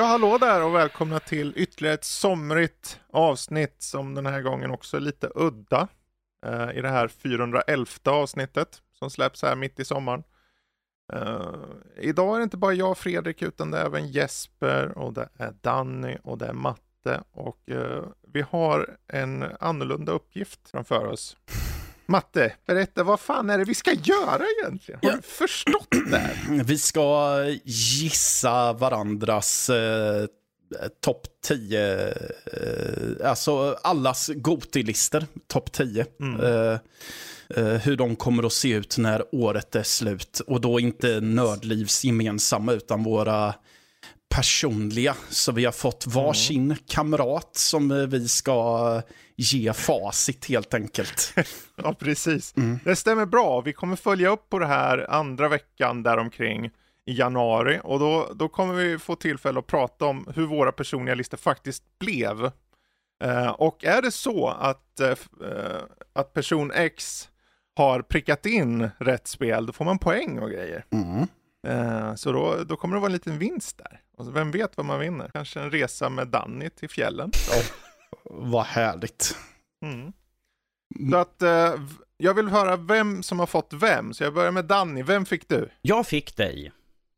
Ja, hallå där och välkomna till ytterligare ett somrigt avsnitt som den här gången också är lite udda. eh, I det här 411 avsnittet som släpps här mitt i sommaren. Eh, idag är det inte bara jag och Fredrik utan det är även Jesper och det är Danny och det är Matte och eh, vi har en annorlunda uppgift framför oss. Matte, berätta vad fan är det vi ska göra egentligen? Har ja. du förstått det? Vi ska gissa varandras eh, topp 10, eh, alltså allas Goti-listor, topp 10. Mm. Eh, eh, hur de kommer att se ut när året är slut. Och då inte Nördlivs gemensamma utan våra personliga. Så vi har fått varsin mm. kamrat som eh, vi ska ge facit helt enkelt. ja, precis. Mm. Det stämmer bra. Vi kommer följa upp på det här andra veckan däromkring i januari och då, då kommer vi få tillfälle att prata om hur våra personliga listor faktiskt blev. Uh, och är det så att, uh, att person X har prickat in rätt spel, då får man poäng och grejer. Mm. Uh, så då, då kommer det vara en liten vinst där. Och vem vet vad man vinner? Kanske en resa med Danny till fjällen. Vad härligt. Mm. Så att eh, jag vill höra vem som har fått vem. Så jag börjar med Danny. Vem fick du? Jag fick dig.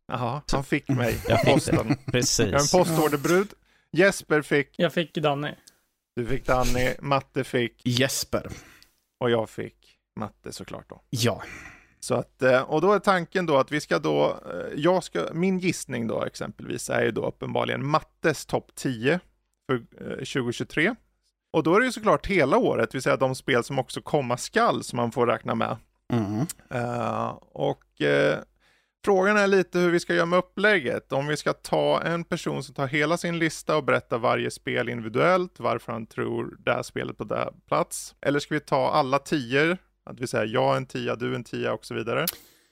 Jaha, han fick mig. Jag fick posten. Precis. Jag är en postorderbrud. Jesper fick. Jag fick Danny. Du fick Danny. Matte fick. Jesper. Och jag fick Matte såklart då. Ja. Så att, eh, och då är tanken då att vi ska då, eh, jag ska, min gissning då exempelvis är ju då uppenbarligen Mattes topp 10 för 2023. Eh, och då är det ju såklart hela året, det vill säga de spel som också komma skall som man får räkna med. Mm. Uh, och uh, frågan är lite hur vi ska göra med upplägget. Om vi ska ta en person som tar hela sin lista och berättar varje spel individuellt, varför han tror det här spelet på det plats. Eller ska vi ta alla tior, att vi säger jag en tia, du en tia och så vidare.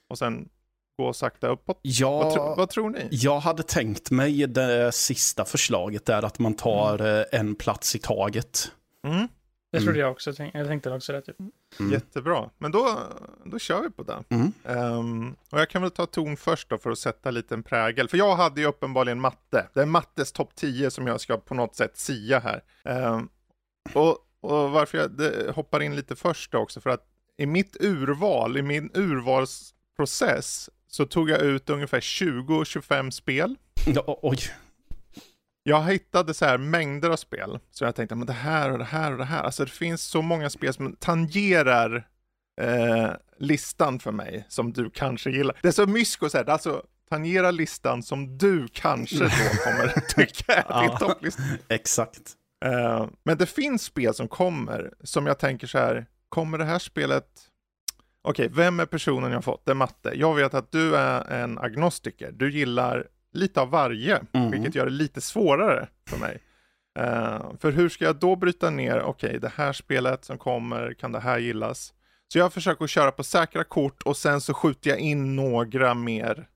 Och sen gå sakta uppåt? Ja, vad, tro, vad, tror ni? Jag hade tänkt mig det sista förslaget där att man tar mm. Eh, en plats i taget. Mm. Det trodde mm. jag också. Jag tänkte också det. Typ. Mm. Jättebra. Men då, då kör vi på det. Um, och jag kan väl ta ton först då för att sätta lite en prägel. För jag hade ju uppenbarligen matte. Det är mattes topp 10 som jag ska på något sätt sia här. Um, och, och varför jag det, hoppar in lite först då också för att i mitt urval, i min urvalsprocess så tog jag ut ungefär 20-25 spel. Ja, oj. Jag hittade så här mängder av spel, så jag tänkte, men det här och det här och det här. Alltså det finns så många spel som tangerar eh, listan för mig, som du kanske gillar. Det är så mysko så här, alltså tangera listan som du kanske då kommer tycka är din topplista. Exakt. Eh, men det finns spel som kommer, som jag tänker så här, kommer det här spelet Okej, okay, vem är personen jag fått? Det är matte. Jag vet att du är en agnostiker. Du gillar lite av varje, mm. vilket gör det lite svårare för mig. Uh, för hur ska jag då bryta ner, okej, okay, det här spelet som kommer, kan det här gillas? Så jag försöker köra på säkra kort och sen så skjuter jag in några mer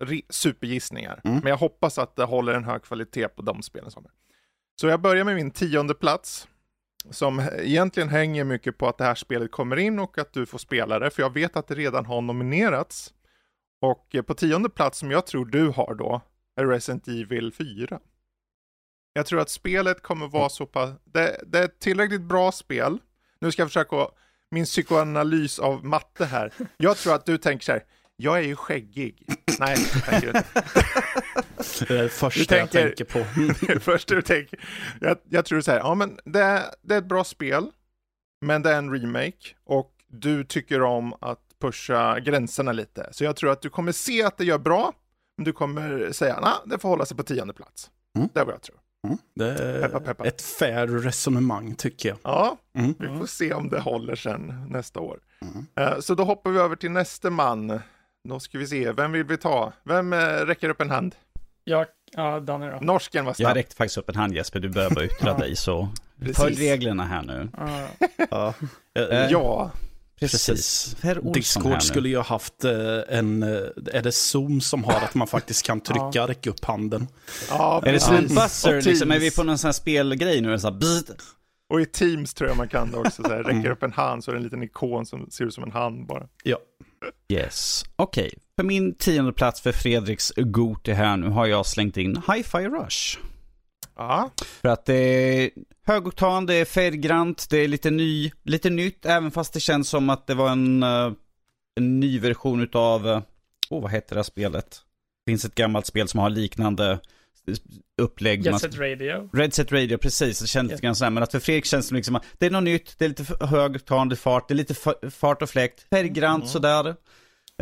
uh, supergissningar. Mm. Men jag hoppas att det håller en hög kvalitet på de spelen som är. Så jag börjar med min tionde plats som egentligen hänger mycket på att det här spelet kommer in och att du får spela det, för jag vet att det redan har nominerats. Och eh, på tionde plats som jag tror du har då, är Resident Evil 4. Jag tror att spelet kommer vara så pass, det, det är ett tillräckligt bra spel. Nu ska jag försöka min psykoanalys av matte här. Jag tror att du tänker så här, jag är ju skäggig. Nej, jag tänker inte. Det är det första tänker, jag tänker på. det första du tänker. Jag, jag tror så här, ja men det är, det är ett bra spel, men det är en remake och du tycker om att pusha gränserna lite. Så jag tror att du kommer se att det gör bra, men du kommer säga, nej, det får hålla sig på tionde plats. Mm. Det är vad jag tror. Mm. Det är peppa, peppa. ett fair resonemang tycker jag. Ja, mm. vi får se om det håller sen nästa år. Uh, så då hoppar vi över till nästa man. Då ska vi se, vem vill vi ta? Vem äh, räcker upp en hand? Jag, ja, Danny då. Norsken var snabb. Jag räckte faktiskt upp en hand Jesper, du behöver yttra dig så följ reglerna här nu. ja. Ja. Precis. Discord skulle ju ha haft en, är det Zoom som har att man faktiskt kan trycka, ja. räcka upp handen. Ja, är det som en buzzer, liksom, är vi på någon sån här spelgrej nu? Så här, och i Teams tror jag man kan det också, så här, räcker upp en hand så är det en liten ikon som ser ut som en hand bara. Ja. Yes, okej. Okay. För min tionde plats för Fredriks Goti här nu har jag slängt in Hi-Fi Rush. Ja. För att det är högoktan, det är färggrant, det är lite, ny, lite nytt, även fast det känns som att det var en, eh, en ny version utav, åh oh, vad heter det här spelet? Det finns ett gammalt spel som har liknande upplägg. Jet Set Radio. Red Set Radio, precis. Det känns lite grann sådär. Men att för Fredrik känns det liksom att det är något nytt, det är lite högtalande fart, det är lite fart och fläkt, färggrant mm. sådär.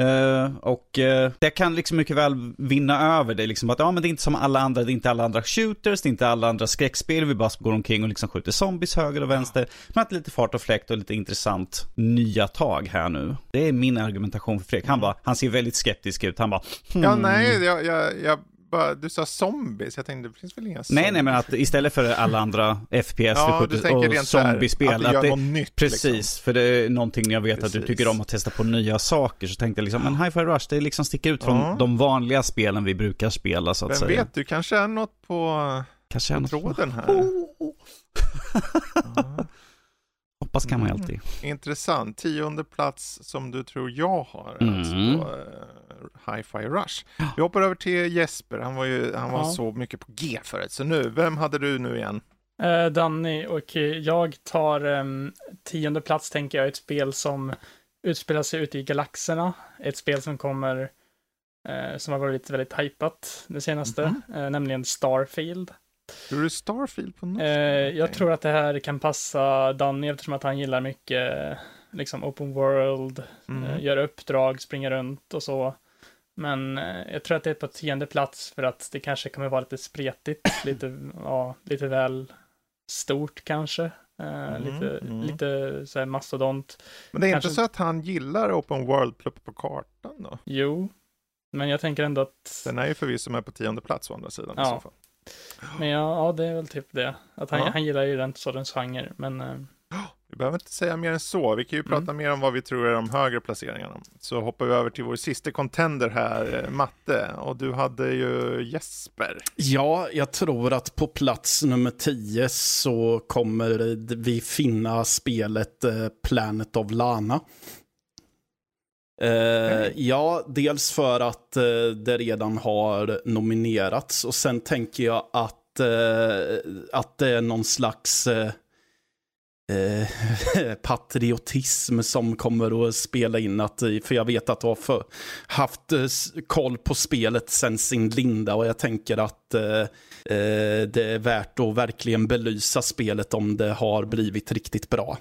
Uh, och uh, det kan liksom mycket väl vinna över det. Liksom att ja, men det är inte som alla andra, det är inte alla andra shooters, det är inte alla andra skräckspel. Vi bara går omkring och liksom skjuter zombies höger och vänster. Men att lite fart och fläkt och lite intressant nya tag här nu. Det är min argumentation för Fredrik. Han bara, han ser väldigt skeptisk ut. Han bara, hmm. Ja, nej, jag, jag, jag bara, du sa zombies, jag tänkte det finns väl inga zombies? Nej, nej, men att istället för alla andra FPS ja, och zombiespel. Att, att det något nytt. Precis, liksom. för det är någonting jag vet precis. att du tycker om att testa på nya saker. Så tänkte jag liksom, men Hi-Fi Rush, det liksom sticker ut från ja. de vanliga spelen vi brukar spela så att Vem säga. vet, du kanske är något på, kanske på tråden här. Oh. ja. Hoppas kan man ju mm. alltid. Intressant. Tionde plats som du tror jag har. Mm. Alltså då, uh, Hi-Fi Rush. Vi hoppar över till Jesper. Han var ju han var ja. så mycket på G förut. Så nu, vem hade du nu igen? Uh, Danny och jag tar um, tionde plats tänker jag ett spel som utspelar sig ute i galaxerna. Ett spel som kommer uh, som har varit väldigt hypat det senaste, mm -hmm. nämligen Starfield. Tror du Starfield på något eh, Jag tror att det här kan passa Danny eftersom att han gillar mycket liksom open world, mm. göra uppdrag, springa runt och så. Men eh, jag tror att det är på tionde plats för att det kanske kommer vara lite spretigt, lite, ja, lite väl stort kanske. Uh, mm, lite, mm. lite så här mastodont. Men det är Kanske... inte så att han gillar open world plupp på kartan då? Jo, men jag tänker ändå att... Den är ju förvisso med på tionde plats å andra sidan ja. i så fall. Men ja, ja, det är väl typ det. Att han, ja. han gillar ju den sortens genre, men... Vi behöver inte säga mer än så. Vi kan ju prata mm. mer om vad vi tror är de högre placeringarna. Så hoppar vi över till vår sista contender här, eh, Matte. Och du hade ju Jesper. Ja, jag tror att på plats nummer 10 så kommer vi finna spelet eh, Planet of Lana. Eh, ja, dels för att eh, det redan har nominerats och sen tänker jag att, eh, att det är någon slags eh, eh, patriotism som kommer att spela in. Att, för jag vet att du har för, haft eh, koll på spelet sen sin linda och jag tänker att det är värt att verkligen belysa spelet om det har blivit riktigt bra.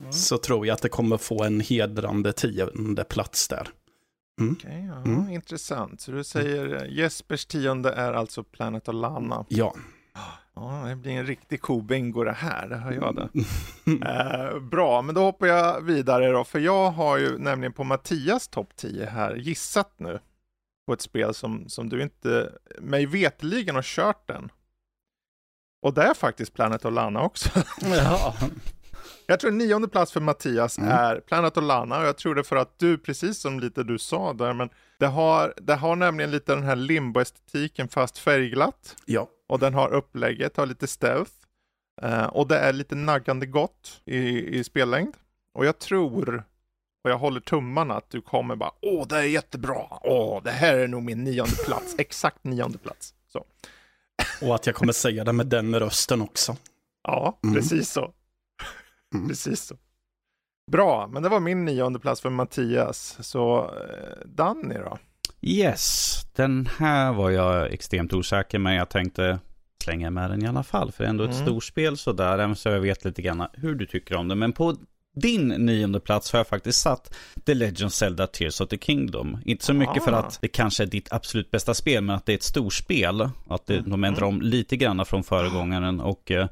Mm. så tror jag att det kommer få en hedrande tionde plats där. Mm. Okay, ja, mm. Intressant. Så du säger eh, Jespers tionde är alltså Planet of Lana? Ja. Ja, det blir en riktig kobingo det här, det hör jag det. eh, bra, men då hoppar jag vidare då, för jag har ju nämligen på Mattias topp 10 här gissat nu på ett spel som, som du inte, mig veteligen har kört den. Och det är faktiskt Planet of Lana också. ja. Jag tror nionde plats för Mattias mm. är Planet Olana och jag tror det för att du, precis som lite du sa där, men det har, det har nämligen lite den här limbo-estetiken fast färgglatt. Ja. Och den har upplägget, har lite stealth. Uh, och det är lite naggande gott i, i spellängd. Och jag tror, och jag håller tummarna att du kommer bara, åh, det är jättebra, åh, det här är nog min nionde plats, exakt nionde plats. Så. Och att jag kommer säga det med den rösten också. Ja, mm. precis så. Mm. Precis så. Bra, men det var min nionde plats för Mattias. Så eh, Danny då? Yes, den här var jag extremt osäker men jag tänkte slänga med den i alla fall. För det är ändå ett mm. storspel sådär, även så jag vet lite grann hur du tycker om det. Men på din nionde plats har jag faktiskt satt The Legend Zelda Tears of the Kingdom. Inte så mycket ah. för att det kanske är ditt absolut bästa spel, men att det är ett storspel. Att det, mm. de ändrar om lite grann från föregångaren och eh,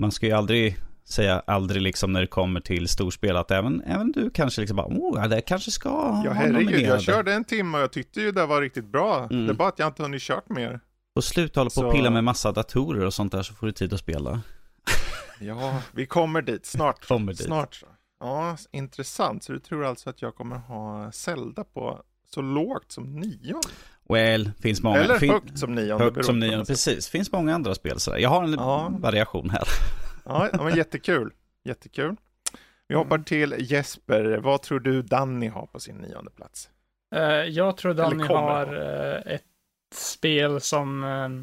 man ska ju aldrig säga aldrig liksom när det kommer till storspel att även, även du kanske liksom bara, oh, det kanske ska Ja herregud, jag körde en timme och jag tyckte ju det var riktigt bra. Mm. Det är bara att jag inte hunnit kört mer. På slut håller på att pilla med massa datorer och sånt där så får du tid att spela. ja, vi kommer dit snart. Kommer dit. Snart. Ja, intressant. Så du tror alltså att jag kommer ha Zelda på så lågt som nio? Well, finns många. Eller fin högt som nionde. Högt som nionde, precis. Finns många andra spel sådär. Jag har en ja. variation här. Ja, men jättekul. Jättekul. Vi hoppar till Jesper. Vad tror du Danny har på sin nionde plats? Uh, jag tror Danny har ha. uh, ett spel som uh,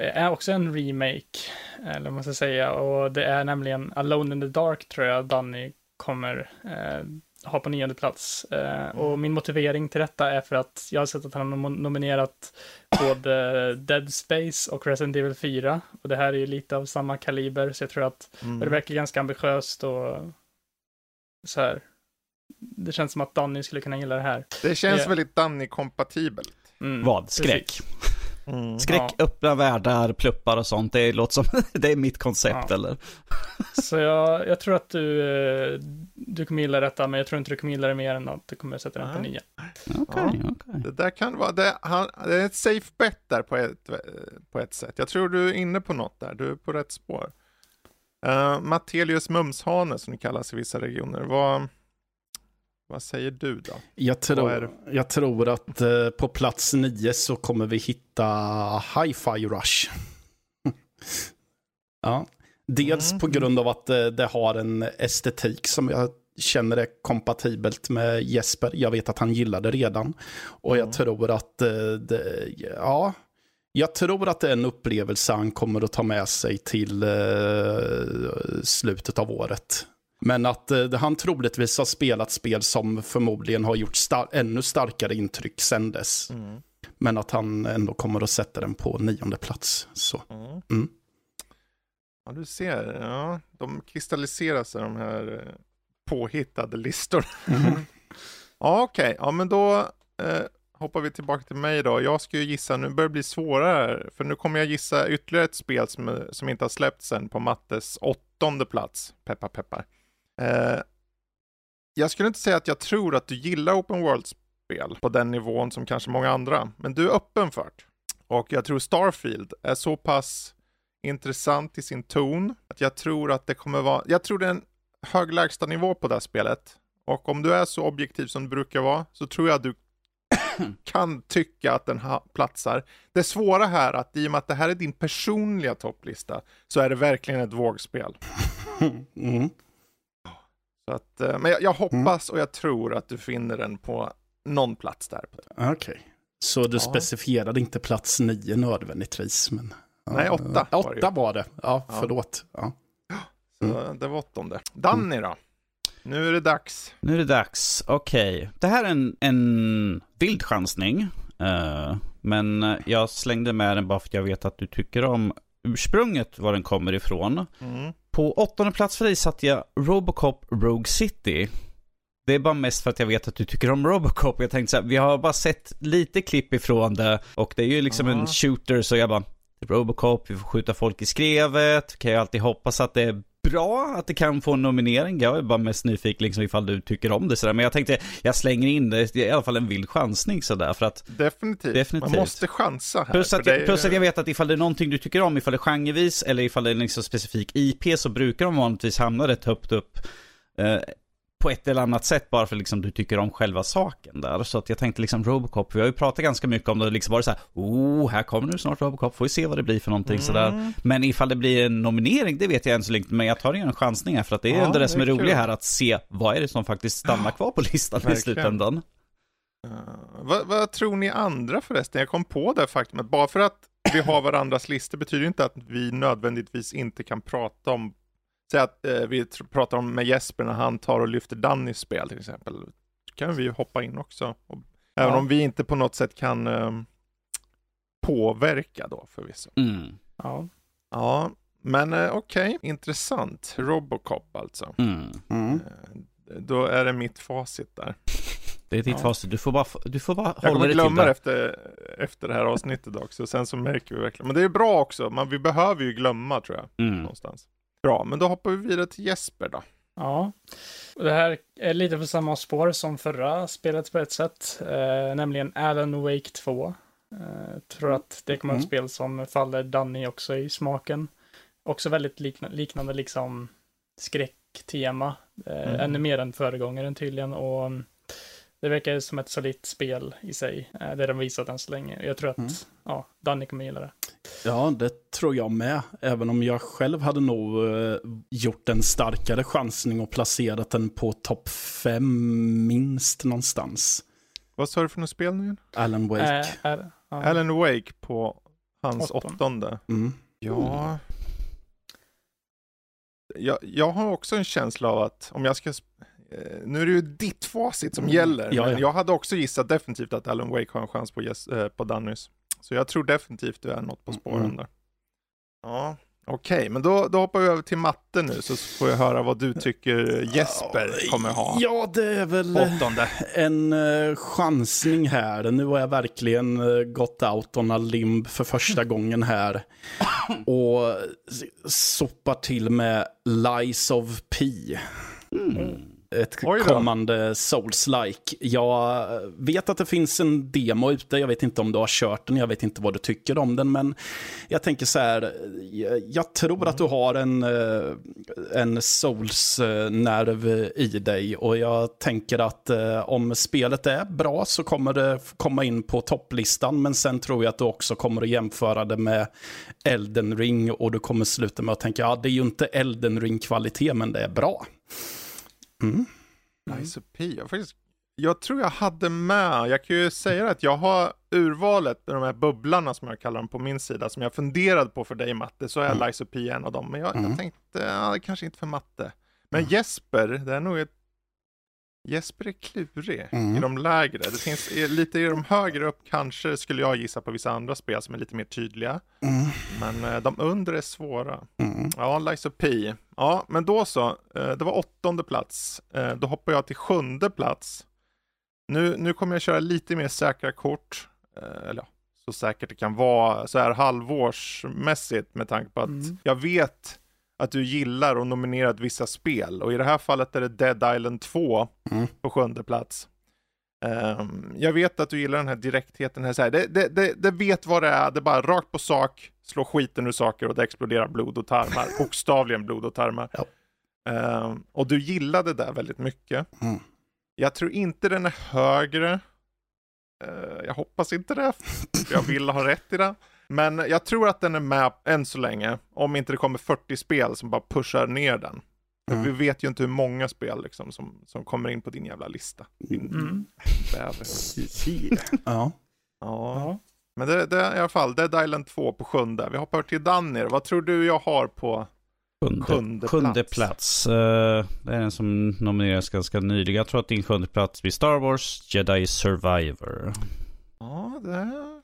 är också en remake, eller vad man ska säga, och det är nämligen Alone in the Dark tror jag Danny kommer ha på nionde plats. Mm. Och min motivering till detta är för att jag har sett att han har nominerat både Dead Space och Resident Evil 4. Och det här är ju lite av samma kaliber, så jag tror att mm. det verkar ganska ambitiöst och så här. Det känns som att Danny skulle kunna gilla det här. Det känns det... väldigt Danny-kompatibelt. Mm, Vad? Skräck? Mm. Skräck, ja. öppna världar, pluppar och sånt. Det låter som, det är mitt koncept ja. eller? Så jag, jag tror att du, eh, du kommer gilla detta, men jag tror inte du kommer gilla det mer än att du kommer sätta den på nio. Okej, okay, ja. okay. Det där kan vara, det, han, det är ett safe bet där på ett, på ett sätt. Jag tror du är inne på något där, du är på rätt spår. Uh, Mattelius Mumshane som det kallas i vissa regioner. Vad, vad säger du då? Jag tror, jag tror att uh, på plats nio så kommer vi hitta Hi-Fi Rush. ja. Dels mm. på grund av att uh, det har en estetik som jag känner är kompatibelt med Jesper. Jag vet att han gillar det redan. Och mm. jag tror att det, ja, jag tror att det är en upplevelse han kommer att ta med sig till eh, slutet av året. Men att eh, han troligtvis har spelat spel som förmodligen har gjort star ännu starkare intryck sen dess. Mm. Men att han ändå kommer att sätta den på nionde plats. Så. Mm. Mm. Ja, du ser. Ja, de kristalliserar sig de här eh, påhittade listorna. Mm. ja, okej. Okay. Ja, men då eh, hoppar vi tillbaka till mig då. Jag ska ju gissa, nu börjar det bli svårare, för nu kommer jag gissa ytterligare ett spel som, som inte har släppts än på Mattes åttonde plats. Peppar peppar. Eh, jag skulle inte säga att jag tror att du gillar Open World-spel på den nivån som kanske många andra, men du är öppen för det. Och jag tror Starfield är så pass intressant i sin ton att jag tror att det kommer vara, jag tror det är en hög lägsta nivå på det här spelet. Och om du är så objektiv som du brukar vara så tror jag att du kan tycka att den platsar. Det svåra här att i och med att det här är din personliga topplista så är det verkligen ett vågspel. Mm. Så att, eh, men jag, jag hoppas mm. och jag tror att du finner den på någon plats där. Okej. Okay. Så du ja. specificerade inte plats nio nödvändigtvis? Men, Nej, åtta. Äh, åtta var det. Ja, förlåt. Ja. Så mm. det var åttonde. Danny då? Nu är det dags. Nu är det dags. Okej. Okay. Det här är en, en vild chansning. Uh, men jag slängde med den bara för att jag vet att du tycker om ursprunget, var den kommer ifrån. Mm. På åttonde plats för dig satte jag Robocop Rogue City. Det är bara mest för att jag vet att du tycker om Robocop. Jag tänkte så här, vi har bara sett lite klipp ifrån det och det är ju liksom -huh. en shooter så jag bara Robocop, vi får skjuta folk i skrevet, kan jag alltid hoppas att det är bra att det kan få en nominering. Jag är bara mest nyfiken liksom ifall du tycker om det sådär. Men jag tänkte, jag slänger in det, det är i alla fall en vild chansning sådär för att Definitivt, definitivt. man måste chansa här. Plus att, jag, plus att jag vet att ifall det är någonting du tycker om, ifall det är genrevis eller ifall det är liksom specifik IP så brukar de vanligtvis hamna rätt högt upp. Eh, på ett eller annat sätt bara för liksom du tycker om själva saken där. Så att jag tänkte liksom Robocop, vi har ju pratat ganska mycket om det liksom varit så här, oh, här kommer nu snart Robocop, får vi se vad det blir för någonting mm. sådär. Men ifall det blir en nominering, det vet jag än så länge men jag tar en chansning här för att det är ja, ändå det, det som är, är roligt här att se vad är det som faktiskt stannar kvar på listan i slutändan. Uh, vad, vad, tror ni andra förresten? Jag kom på det faktum att bara för att vi har varandras listor betyder inte att vi nödvändigtvis inte kan prata om Säg att eh, vi pratar om med Jesper när han tar och lyfter Dannys spel till exempel. Då kan vi hoppa in också. Och, ja. Även om vi inte på något sätt kan eh, påverka då förvisso. Mm. Ja. Ja, men eh, okej, okay. intressant. Robocop alltså. Mm. Mm. Eh, då är det mitt facit där. Det är ditt ja. facit. Du får bara, du får bara hålla Jag kommer glömma det efter, efter det här avsnittet också. Sen så märker vi verkligen. Men det är bra också. Man, vi behöver ju glömma tror jag. Mm. Någonstans. Bra, men då hoppar vi vidare till Jesper då. Ja, det här är lite på samma spår som förra spelet på ett sätt, eh, nämligen Alan Wake 2. Eh, tror att det kommer mm. ett spel som faller Danny också i smaken. Också väldigt likna liknande liksom skräcktema, eh, mm. ännu mer än föregångaren tydligen. Och det verkar som ett solitt spel i sig, eh, det de visat än så länge. Jag tror att mm. ja, Danny kommer gilla det. Ja, det tror jag med. Även om jag själv hade nog eh, gjort en starkare chansning och placerat den på topp fem minst någonstans. Vad sa du för något spel nu igen? Alan Wake. Äh, är, ja. Alan Wake på hans Åttonde. åttonde. Mm. Ja. Jag, jag har också en känsla av att om jag ska... eh, Nu är det ju ditt facit som gäller, Mm. Ja, men ja. jag hade också gissat definitivt att Alan Wake har en chans på, yes, eh, på Dannys. Så jag tror definitivt du är något på spåren Mm. där. Ja, okej, men då, då hoppar vi över till matte nu så får jag höra vad du tycker Jesper kommer ha. Ja, det är väl Åttonde. en uh, chansning här. Nu har jag verkligen uh, gått out on a limb för första gången här. Och sopar till med Lies of P. Ett kommande Souls-like. Jag vet att det finns en demo ute. Jag vet inte om du har kört den. Jag vet inte vad du tycker om den. Men jag tänker så här. Jag, tror att du har en, eh, en Souls-nerv i dig. Och jag tänker att eh, om spelet är bra så kommer det komma in på topplistan. Men sen tror jag att du också kommer att jämföra det med Elden Ring. Och du kommer sluta med att tänka, ja det är ju inte Elden Ring-kvalitet men det är bra. Mm. Lies of P. Jag, faktiskt, jag tror jag hade med, jag kan ju säga att jag har urvalet med de här bubblarna som jag kallar dem på min sida, som jag funderade på för dig Matte, så är Mm. Lies of P en av dem. Men jag, Mm. jag tänkte, ja, kanske inte för Matte. Men Jesper, det är nog ett Jesper är klurig Mm. i de lägre. Det finns lite i de högre upp kanske skulle jag gissa på vissa andra spel som är lite mer tydliga. Mm. Men eh, de under är svåra. Mm. Ja, Lies of P. Ja, men då så. Eh, Det var åttonde plats. Eh, Då hoppar jag till sjunde plats. Nu, nu kommer jag köra lite mer säkra kort. Eller ja, så säkert det kan vara så här halvårsmässigt med tanke på att Mm. jag vet att du gillar och nominerat vissa spel. Och i det här fallet är det Dead Island 2 Mm. på sjunde plats. Ehm, jag vet att du gillar den här direktheten. Här, så här. Det, det, det, det vet vad det är, det är bara rakt på sak, slå skiten ur saker och det exploderar blod och tarmar. Bokstavligen blod och tarmar. Ja. Ehm, och du gillade det där väldigt mycket. Mm. Jag tror inte den är högre. Eh, jag hoppas inte det, jag vill ha rätt i det. Men jag tror att den är med än så länge, om inte det kommer 40 spel som bara pushar ner den. För Mm. Vi vet ju inte hur många spel liksom, som, som kommer in på din jävla lista. Din Mm. Ja. Ja. Ja. Men det, det är i alla fall Dead Island 2 på sjunde. Vi hoppar till Danir. Vad tror du jag har på Sjunde, Sjunde sjunde plats. plats. Eh, det är den som nomineras ganska nyligen. Jag tror att din sjunde plats blir Star Wars Jedi Survivor. Ja, det...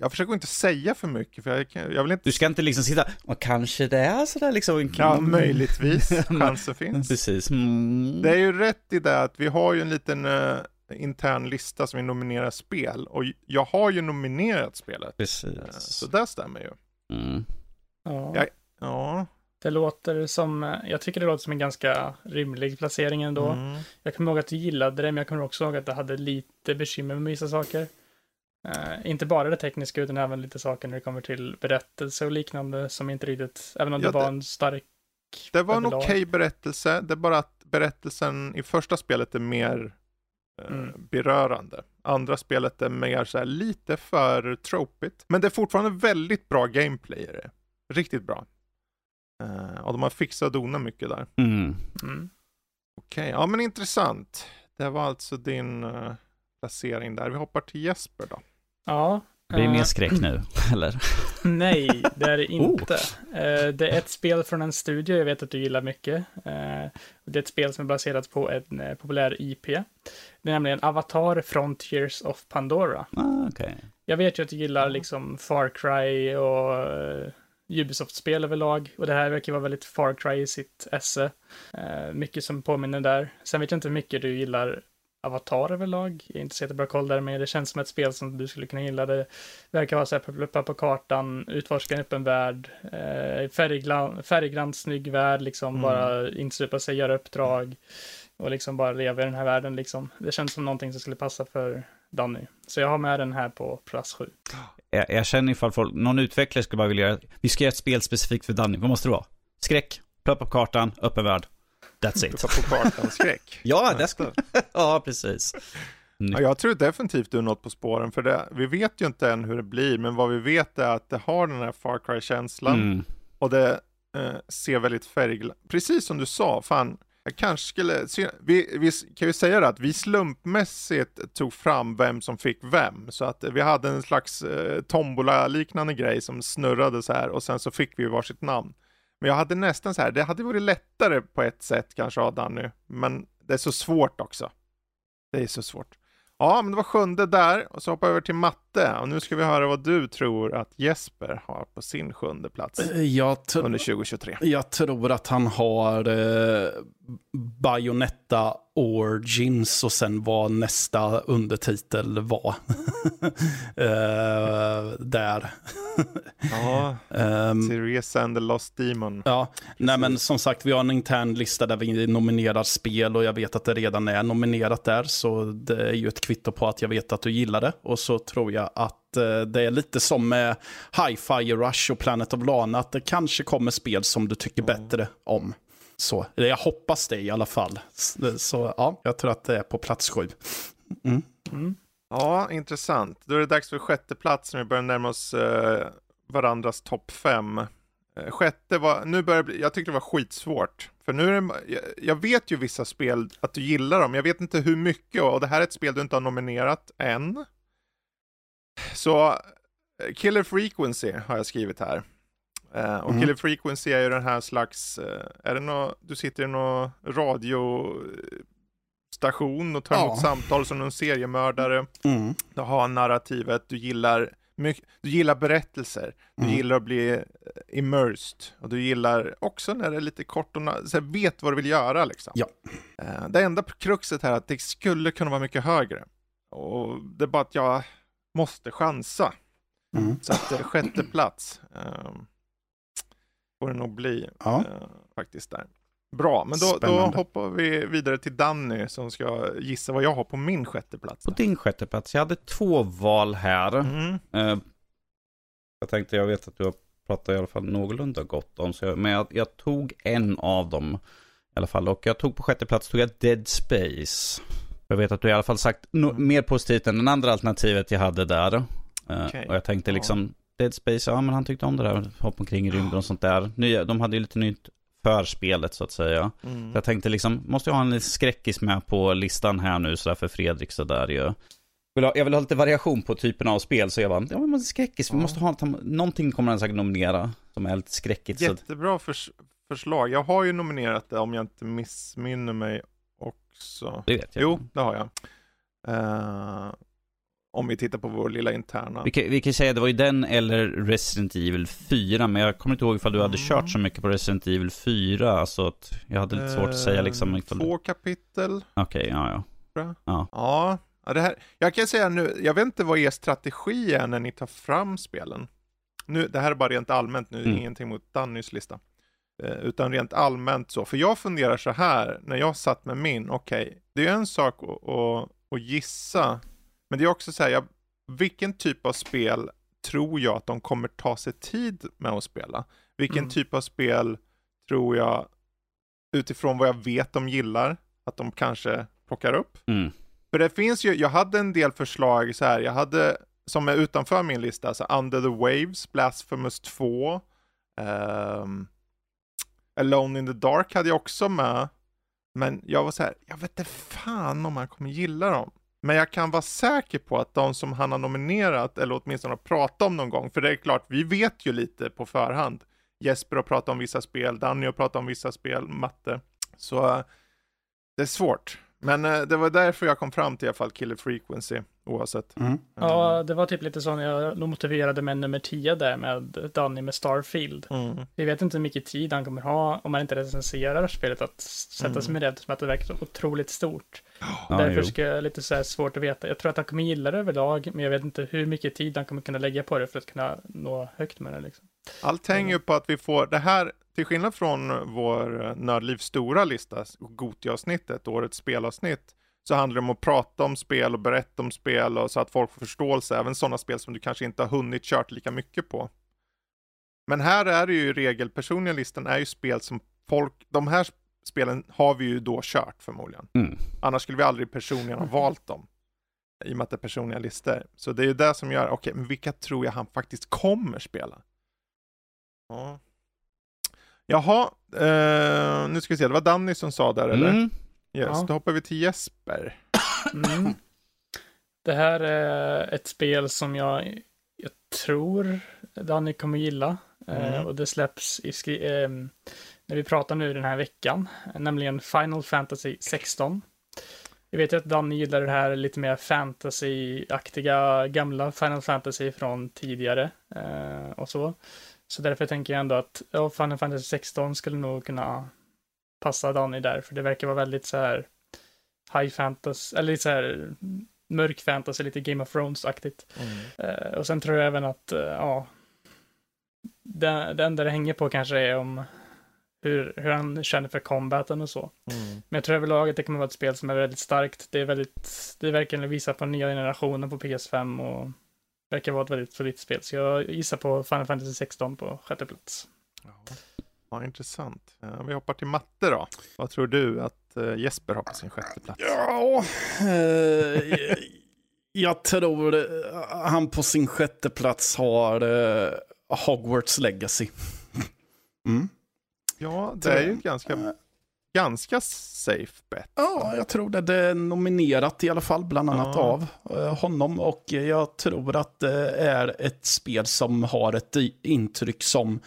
Jag, försöker inte säga för mycket, för jag, kan- jag vill inte... Du ska inte liksom sitta, och kanske det är sådär liksom. Ja, möjligtvis. Men- Chansen finns. Precis. Mm. Det är ju rätt i det att vi har ju en liten eh, intern lista som vi nominerar spel. Och jag har ju nominerat spelet. Precis. så det stämmer ju. Mm. Ja. Jag- Ja. Det låter som, eh, jag tycker det låter som en ganska rimlig placering ändå. Mm. Jag kommer ihåg att du gillade det, men jag kommer också ihåg att det hade lite bekymmer med vissa saker. Eh, inte bara det tekniska, utan även lite saker när det kommer till berättelse och liknande som inte riktigt, även om Ja, det var det- en stark... Det var en okej berättelse. Det är bara att berättelsen i första spelet är mer eh, Mm. berörande. Andra spelet är mer så här lite för tropigt. Men det är fortfarande väldigt bra gameplay i det. Riktigt bra. Eh, och de har fixat och donat mycket där. Mm. Mm. Okej, ja men intressant. Det var alltså din eh, placering där. Vi hoppar till Jesper då. Ja. Det är eh, mer skräck nu, eller? Nej, det är det Oh. inte. Eh, det är ett spel från en studio jag vet att du gillar mycket. Eh, det är ett spel som är baserat på en eh, populär IP. Det är nämligen Avatar Frontiers of Pandora. Ah, Okej. Jag vet ju att du gillar liksom Far Cry och Ubisoft-spel överlag. Och det här verkar vara väldigt Far Cry i sitt esse. Eh, mycket som påminner där. Sen vet jag inte hur mycket du gillar Avatar överlag. Jag är inte så jättebra koll där, men det känns som ett spel som du skulle kunna gilla. Det verkar vara så här, pluppa på kartan, utforska en öppen värld, eh, färggrann, färggrann, snygg värld, liksom Mm. bara insupa sig, göra uppdrag och liksom bara leva i den här världen liksom. Det känns som någonting som skulle passa för Danny. Så jag har med den här på plats sju. Jag, jag känner ifall folk, någon utvecklare skulle bara vilja göra, vi ska göra ett spel specifikt för Danny. Vad måste det vara? Skräck, plöppa på kartan, öppen värld. That's it. På kartan skräck. Ja, det skulle... ja, precis. Ja, jag tror definitivt du är något på spåren, för det, vi vet ju inte än hur det blir, men vad vi vet är att det har den här Far Cry-känslan Mm. och det eh, ser väldigt färgglatt, precis som du sa, fan, Jag kanske skulle, vi, vi kan ju säga det att vi slumpmässigt tog fram vem som fick vem. Så att vi hade en slags eh, tombola-liknande grej som snurrade så här och sen så fick vi varsitt namn. Men jag hade nästan så här, det hade varit lättare på ett sätt kanske Adam Danny, men det är så svårt också. Det är så svårt. Ja, men det var sjunde där och så hoppar jag över till matte och nu ska vi höra vad du tror att Jesper har på sin sjunde plats under 2023. Jag tror att han har eh, Bayonetta Origins och sen vad nästa undertitel var. uh, där. ja, um, Series and the Lost Demon. Ja, nej men som sagt vi har en intern lista där vi nominerar spel och jag vet att det redan är nominerat där så det är ju ett kvitto på att jag vet att du gillar det och så tror jag att eh, det är lite som med Hi-Fi Rush och Planet of Lana, att det kanske kommer spel som du tycker bättre om. Så, jag hoppas det i alla fall. Så ja, jag tror att det är på plats sju. Mm. Mm. Ja, intressant. Då är det dags för sjätte plats när vi börjar närma oss eh, varandras topp fem. Eh, sjätte var, nu börjar bli, jag tyckte det var skitsvårt. För nu är det, jag, jag, vet ju vissa spel att du gillar dem, jag vet inte hur mycket och det här är ett spel du inte har nominerat än. Så eh, Killer Frequency har jag skrivit här. Uh, och mm. Killer Frequency är ju den här slags, uh, är det nå, du sitter i någon radiostation och tar ja. emot samtal som någon seriemördare. Mm. Du har narrativet, du gillar, mycket, du gillar berättelser, du mm. gillar att bli immersed och du gillar också när det är lite kort och så vet vad du vill göra liksom. Ja. Uh, det enda kruxet här är att det skulle kunna vara mycket högre. Och det är bara att jag måste chansa. Mm. Så att sjätte plats. Um, får det nog bli ja. eh, faktiskt där. Bra, men då, då, hoppar vi vidare till Danny som ska gissa vad jag har på min sjätte plats. På din sjätte plats, jag hade två val här. Mm. Eh, jag tänkte, jag vet att du har pratat i alla fall någorlunda gott om, så jag, men jag, jag, tog en av dem i alla fall. Och jag tog på sjätte plats, tog jag Dead Space. Jag vet att du i alla fall sagt no mm. mer positivt än det andra alternativet jag hade där. Eh, okay. och jag tänkte liksom, Dead Space, ja men han tyckte om det där, hoppa omkring i rymden och sånt där. Nya, de hade ju lite nytt för spelet så att säga. Mm. Så jag tänkte liksom, måste jag ha en skräckis med på listan här nu sådär för Fredrik sådär ju. Ja. Jag vill ha lite variation på typen av spel så jag bara, ja men skräckis, vi måste ha, någonting kommer han säkert nominera som är lite skräckigt. Jättebra förs förslag. Jag har ju nominerat det om jag inte missminner mig också. Det vet jag. Jo, det har jag. Uh, om vi tittar på vår lilla interna. Vi kan, vi kan säga att det var ju den eller Resident Evil 4, men jag kommer inte ihåg ifall du hade mm. kört så mycket på Resident Evil 4, alltså att jag hade lite svårt att säga liksom. Eh, ifall... Två kapitel. Okej, okay, ja, ja. Ja. ja. Ja, det här, jag kan säga nu, jag vet inte vad er strategi är när ni tar fram spelen. Nu, det här är bara rent allmänt nu, mm. ingenting mot Dannys lista. Eh, utan rent allmänt så, för jag funderar så här, när jag satt med min, okej, okay, det är en sak att, att, att gissa men det är också så här, jag, vilken typ av spel tror jag att de kommer ta sig tid med att spela? Vilken mm. typ av spel tror jag, utifrån vad jag vet de gillar, att de kanske plockar upp? Mm. För det finns ju, jag hade en del förslag så här, jag hade, som är utanför min lista, så Under the Waves, Blasphemous 2, um, ehm, Alone in the Dark hade jag också med. Men jag var så här, jag vet inte fan om han kommer gilla dem. Men jag kan vara säker på att de som han har nominerat, eller åtminstone har pratat om någon gång, för det är klart, vi vet ju lite på förhand. Jesper har pratat om vissa spel, Danny har pratat om vissa spel, matte. Så eh, det är svårt. Men eh, det var därför jag kom fram till i alla fall Killer Frequency, oavsett. Mm. Ja, det var typ lite så när jag motiverade med nummer 10 där med Danny med Starfield. Mm. Vi vet inte hur mycket tid han kommer ha om man inte recenserar spelet att sätta mm. sig med det eftersom att det verkar otroligt stort. Ja, Därför ska jag lite så här svårt att veta. Jag tror att han kommer gilla det överlag, men jag vet inte hur mycket tid han kommer kunna lägga på det för att kunna nå högt med det. Liksom. Allt hänger ju på att vi får det här, till skillnad från vår Nördlivs stora lista, Gotia-avsnittet, årets spelavsnitt, så handlar det om att prata om spel och berätta om spel och så att folk får förståelse, även sådana spel som du kanske inte har hunnit kört lika mycket på. Men här är det ju i regel, personliga listan är ju spel som folk, de här spelen har vi ju då kört förmodligen. Mm. Annars skulle vi aldrig personligen ha valt dem. I och med att det är personliga listor. Så det är ju det som gör, okej, okay, men vilka tror jag han faktiskt kommer spela? Ja. Jaha, eh, nu ska vi se, det var Danny som sa där eller? Mm. Yes, Ja. då hoppar vi till Jesper. Mm. Det här är ett spel som jag, jag tror Danny kommer gilla. Eh, Mm. och det släpps i skri- eh, när vi pratar nu den här veckan, nämligen Final Fantasy 16. Jag vet ju att Danny gillar det här lite mer fantasy-aktiga gamla Final Fantasy från tidigare eh, och så. Så därför tänker jag ändå att ja, Final Fantasy 16 skulle nog kunna passa Danny där, för det verkar vara väldigt så här high fantasy, eller lite så här mörk fantasy, lite Game of Thrones-aktigt. Eh, och sen tror jag även att, eh, ja, det, det enda det hänger på kanske är om hur, hur han känner för combaten och så. Mm. Men jag tror överlag att det kommer vara ett spel som är väldigt starkt. Det är väldigt, det verkar visa på nya generationen på PS5 och verkar vara ett väldigt solidt spel. Så jag gissar på Final Fantasy 16 på sjätte plats. Ja. ja, intressant. Eh, vi hoppar till matte då. Vad tror du att eh, Jesper har på sin sjätte plats? Ja, eh, jag tror eh, han på sin sjätte plats har eh, Hogwarts Legacy. Mm. Ja, det är ju ett ganska, ganska safe bet. Ja, jag tror det. Det är nominerat i alla fall, bland annat Ja. av eh, honom. Och jag tror att det är ett spel som har ett intryck som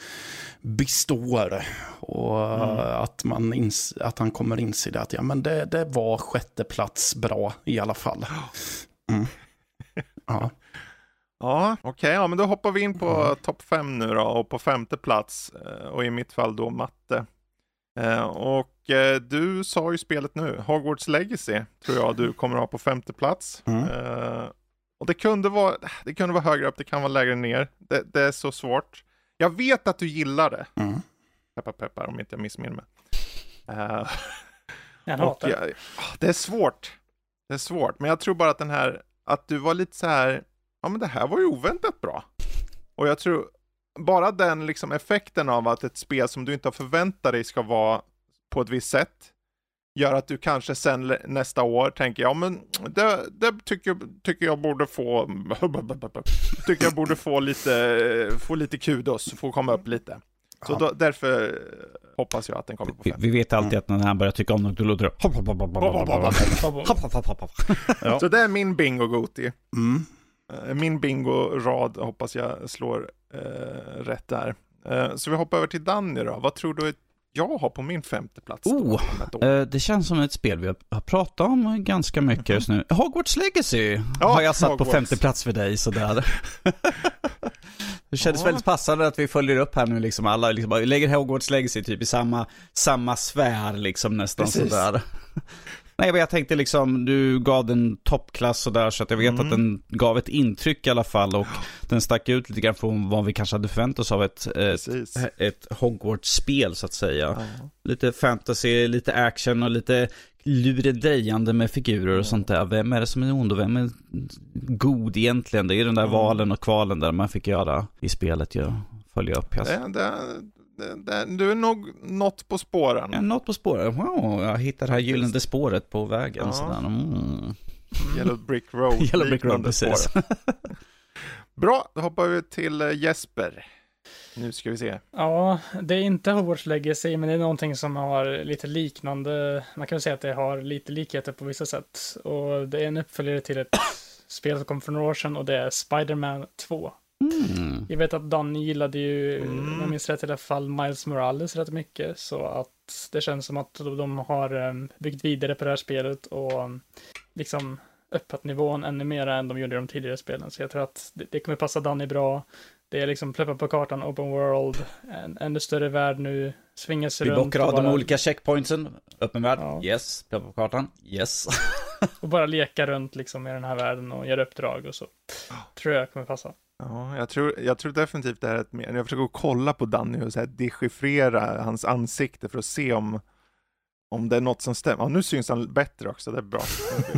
består. Och Mm. att, man ins- att han kommer inse det, att ja, men det, det var sjätte plats bra i alla fall. Mm. Ja. Ja, okej, ja men då hoppar vi in på Mm. topp fem nu då och på femte plats eh, och i mitt fall då matte. Eh, Och eh, du sa ju spelet nu, Hogwarts Legacy tror jag du kommer ha på femte plats. Mm. Eh, Och det kunde vara, det kunde vara högre upp, det kan vara lägre ner. Det, det är så svårt. Jag vet att du gillar det, Mm. peppar peppar om inte jag missminner mig. Eh, Jag hatar det. jag, ah, det är svårt. Det är svårt, men jag tror bara att den här, att du var lite så här, ja men det här var ju oväntat bra. Och jag tror, bara den liksom effekten av att ett spel som du inte har förväntat dig ska vara på ett visst sätt. Gör att du kanske sen nästa år tänker, ja men det, det tycker, tycker jag borde få, tycker jag borde få lite, få lite kudos, få komma upp lite. Så då, därför hoppas jag att den kommer på fem. Vi, vi vet alltid mm. att när han börjar tycka om något, då låter det... Så det är min bingo, Goti. Mm. Eh, min bingo-rad hoppas jag slår eh, rätt där. Eh, så vi hoppar över till Danny då. Vad tror du jag har på min femte plats? Oh? Eh, Det känns som ett spel vi har- pratat om ganska mycket just nu. Hogwarts Legacy Ja, har jag satt på Hogwarts. femte plats för dig sådär. Det kändes Ja. väldigt passande att vi följer upp här nu liksom alla, liksom, lägger Hogwarts Legacy typ i samma, samma sfär liksom nästan Precis. sådär. Nej men jag tänkte liksom, du gav den toppklass sådär så att jag vet Mm. att den gav ett intryck i alla fall och den stack ut lite grann från vad vi kanske hade förväntat oss av ett, ett, Precis. ett Hogwarts-spel så att säga. Ja. Lite fantasy, lite action och lite luredejande med figurer och sånt där. Vem är det som är ond och vem är god egentligen? Det är den där Mm. valen och kvalen där man fick göra i spelet. Jag följer upp. Det, det, det, du är nog något på spåren. är något på spåret. Wow, jag hittar det här gyllene spåret på vägen. Ja. Sådär. Mm. Yellow Brick Road. Yellow Brick Road, precis. Bra, då hoppar vi till eh, Jesper. Nu ska vi se. Ja, det är inte Hogwarts Legacy, men det är någonting som har lite liknande. Man kan väl säga att det har lite likheter på vissa sätt. Och det är en uppföljare till ett spel som kom för några år sedan och det är Spider-Man 2. Mm. Jag vet att Danny gillade ju, Mm. om jag minns rätt i alla fall, Miles Morales rätt mycket. Så att det känns som att de har em, byggt vidare på det här spelet och em, liksom öppnat nivån ännu mer än de gjorde i de tidigare spelen. Så jag tror att det, kommer passa Danny bra. Det är liksom plöppa på kartan, open world, en ännu större värld nu, svinga sig Vi runt bockar av de olika checkpointsen. Öppen värld, Ja. yes. Plöpa på kartan, yes. och bara leka runt liksom i den här världen och göra uppdrag och så. Tror jag kommer passa. Ja, jag tror, jag tror definitivt det här är ett mer, jag försöker kolla på Danny och så här dechiffrera hans ansikte för att se om, om det är något som stämmer. Ja, nu syns han bättre också, det är bra.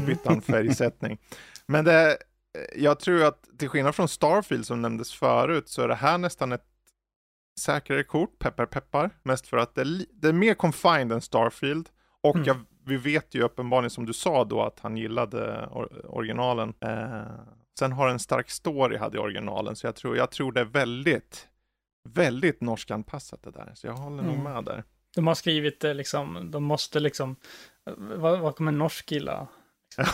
Bytte han färgsättning. Men det, jag tror att till skillnad från Starfield som nämndes förut så är det här nästan ett säkrare kort, peppar peppar, mest för att det är, det är mer confined än Starfield. Och Mm. jag, vi vet ju uppenbarligen som du sa då att han gillade or, originalen. Eh, sen har en stark story hade i originalen, så jag tror, jag tror det är väldigt väldigt norskanpassat det där, så jag håller nog Mm. med där. De har skrivit det liksom, de måste liksom, vad, vad kommer en norsk gilla?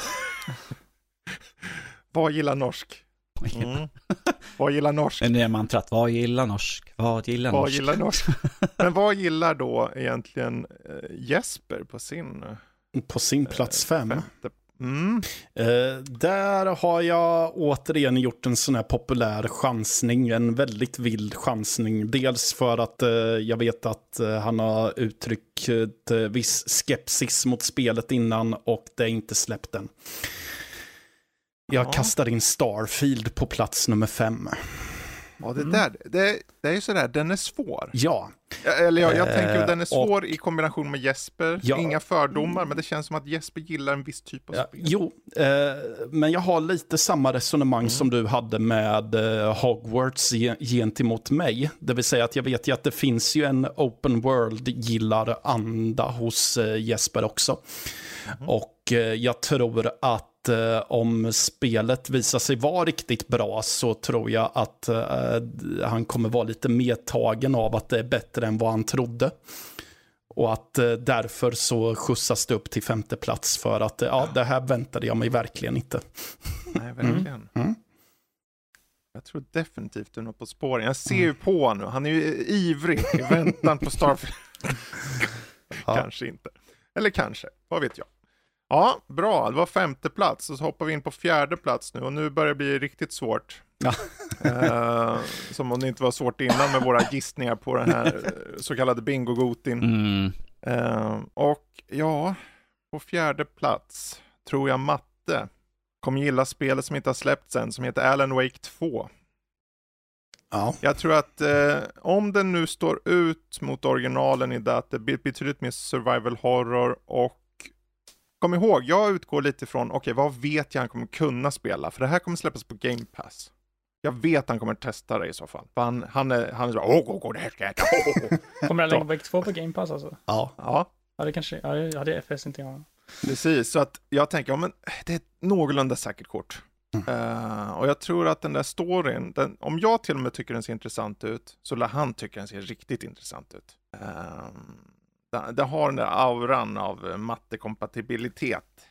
Vad gillar norsk? Mm. vad gillar norsk? Det nya mantrat, vad gillar norsk? Vad gillar Vad norsk? gillar norsk? Men vad gillar då egentligen eh, Jesper på sin På sin plats fem. femte? Mm. Eh, där har jag återigen gjort en sån här populär chansning, en väldigt vild chansning. Dels för att eh, jag vet att eh, han har uttryckt eh, viss skepsis mot spelet innan och det är inte släppt än. Jag Ja. kastar in Starfield på plats nummer fem. Ja, det där, det, det är ju sådär, den är svår. Ja, Eller jag, jag Eh, tänker att den är och- svår i kombination med Jesper. Ja. Inga fördomar, men det känns som att Jesper gillar en viss typ av Ja, spel. jo, eh, men jag har lite samma resonemang Mm. som du hade med eh, Hogwarts ge- gentemot mig. Det vill säga att jag vet ju att det finns ju en open world-gillar-anda hos eh, Jesper också. Mhm. Och eh, jag tror att eh, om spelet visar sig vara riktigt bra så tror jag att eh, han kommer vara lite medtagen av att det är bättre än vad han trodde. Och att eh, därför så skjutsas det upp till femte plats för att eh, ja, det här väntade jag mig verkligen inte. Nej, verkligen. Mm. Jag tror definitivt du är något på spåren. Jag ser ju på nu, han är ju ivrig i väntan på Starfield. Ja. kanske inte. Eller kanske, vad vet jag. Ja, bra. Det var femte plats och så hoppar vi in på fjärde plats nu och nu börjar det bli riktigt svårt. Ja. Eh, som om det inte var svårt innan med våra gissningar på den här eh, så kallade bingogotin. Mm. Eh, och ja, på fjärde plats tror jag matte kommer gilla spelet som inte har släppts än, som heter Alan Wake 2. Ja. Jag tror att eh, om den nu står ut mot originalen i det att det blir betydligt mer survival horror och kom ihåg, jag utgår lite från, okej vad vet jag han kommer kunna spela? För det här kommer släppas på Game Pass. Jag vet han kommer testa det i så fall. För han, han är, han är så, åh, åh, åh, det här ska jag äta. Åh, åh, åh." Kommer Alan Wake 2 på Game Pass alltså? ja. Ja, Ja, det kanske, ja, det hade FS inte jag. Precis, så att jag tänker, ja, men det är ett någorlunda säkert kort. Eh, och jag tror att den där storyn, den, om jag till och med tycker den ser intressant ut, så lär han tycka den ser riktigt intressant ut. Uh, den har den där auran av eh, mattekompatibilitet.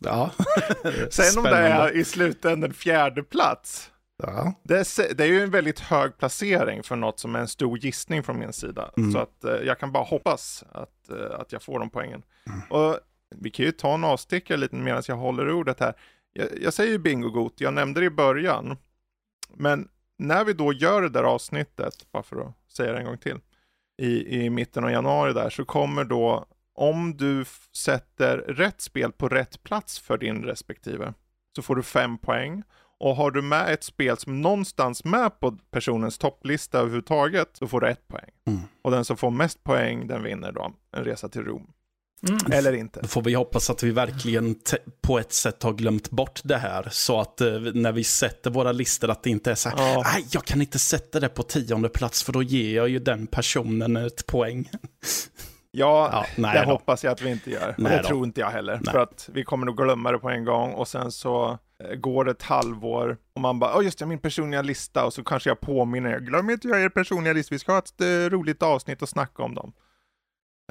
ja. Sen om det är i slutändan fjärde plats, Ja. det är, det är ju en väldigt hög placering för något som är en stor gissning från min sida. Mm. Så att eh, jag kan bara hoppas att, eh, att jag får de poängen. Och vi kan ju ta en avstickare lite medan jag håller ordet här. Jag, jag säger ju bingogot, jag nämnde det i början. Men när vi då gör det där avsnittet, bara för att säga det en gång till, i, i mitten av januari där, så kommer då, om du sätter rätt spel på rätt plats för din respektive, så får du fem poäng. Och har du med ett spel som någonstans med på personens topplista överhuvudtaget, så får du ett poäng. Mm. Och den som får mest poäng, den vinner då en resa till Rom. Mm. Eller inte. Då får vi hoppas att vi verkligen på ett sätt har glömt bort det här. Så att eh, när vi sätter våra listor att det inte är så här, Ja. nej jag kan inte sätta det på tionde plats för då ger jag ju den personen ett poäng. Ja, Ja, nej det då. hoppas jag att vi inte gör. Nej det då. tror inte jag heller. Nej. För att vi kommer nog glömma det på en gång och sen så eh, går det ett halvår och man bara, åh just det, min personliga lista och så kanske jag påminner er, glöm inte att göra er personliga lista, vi ska ha ett eh, roligt avsnitt och snacka om dem.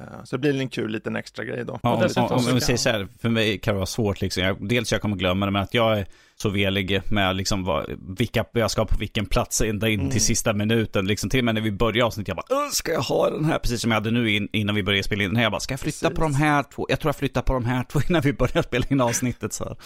Eh, Så det blir en kul liten extra grej då. Ja, om, om, om vi säger så här, för mig kan det vara svårt liksom. Jag, dels jag kommer glömma det, men att jag är så velig med liksom vad, vilka jag ska ha på vilken plats ända in Mm. till sista minuten. Liksom till och med när vi börjar avsnittet, jag bara, "Åh, ska jag ha den här? Precis som jag hade nu in, innan vi började spela in den här. Jag bara, ska jag flytta Precis. på de här två? Jag tror jag flyttar på de här två innan vi börjar spela in avsnittet. Så här.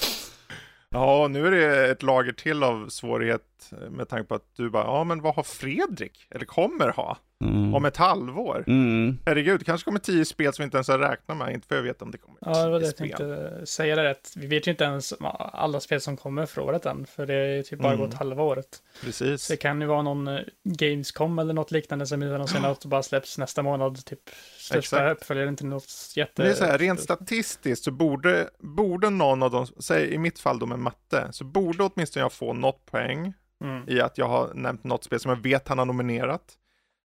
Ja, nu är det ett lager till av svårighet med tanke på att du bara, ja men vad har Fredrik, eller kommer ha, Mm. om ett halvår? Mm. Herregud, det kanske kommer tio spel som vi inte ens har räknat med, inte för jag vet om det kommer Ja, det var det jag spel. tänkte säga det rätt. Vi vet ju inte ens alla spel som kommer för året än, för det är typ bara Mm. gått halva året. Precis. Så det kan ju vara någon eh, Gamescom eller något liknande som något och bara släpps nästa månad, typ största Exakt. uppföljare, inte något jätte... Det är så här, rent statistiskt så borde, borde någon av dem, säg i mitt fall då med matte, så borde åtminstone jag få något poäng Mm. i att jag har nämnt något spel som jag vet han har nominerat.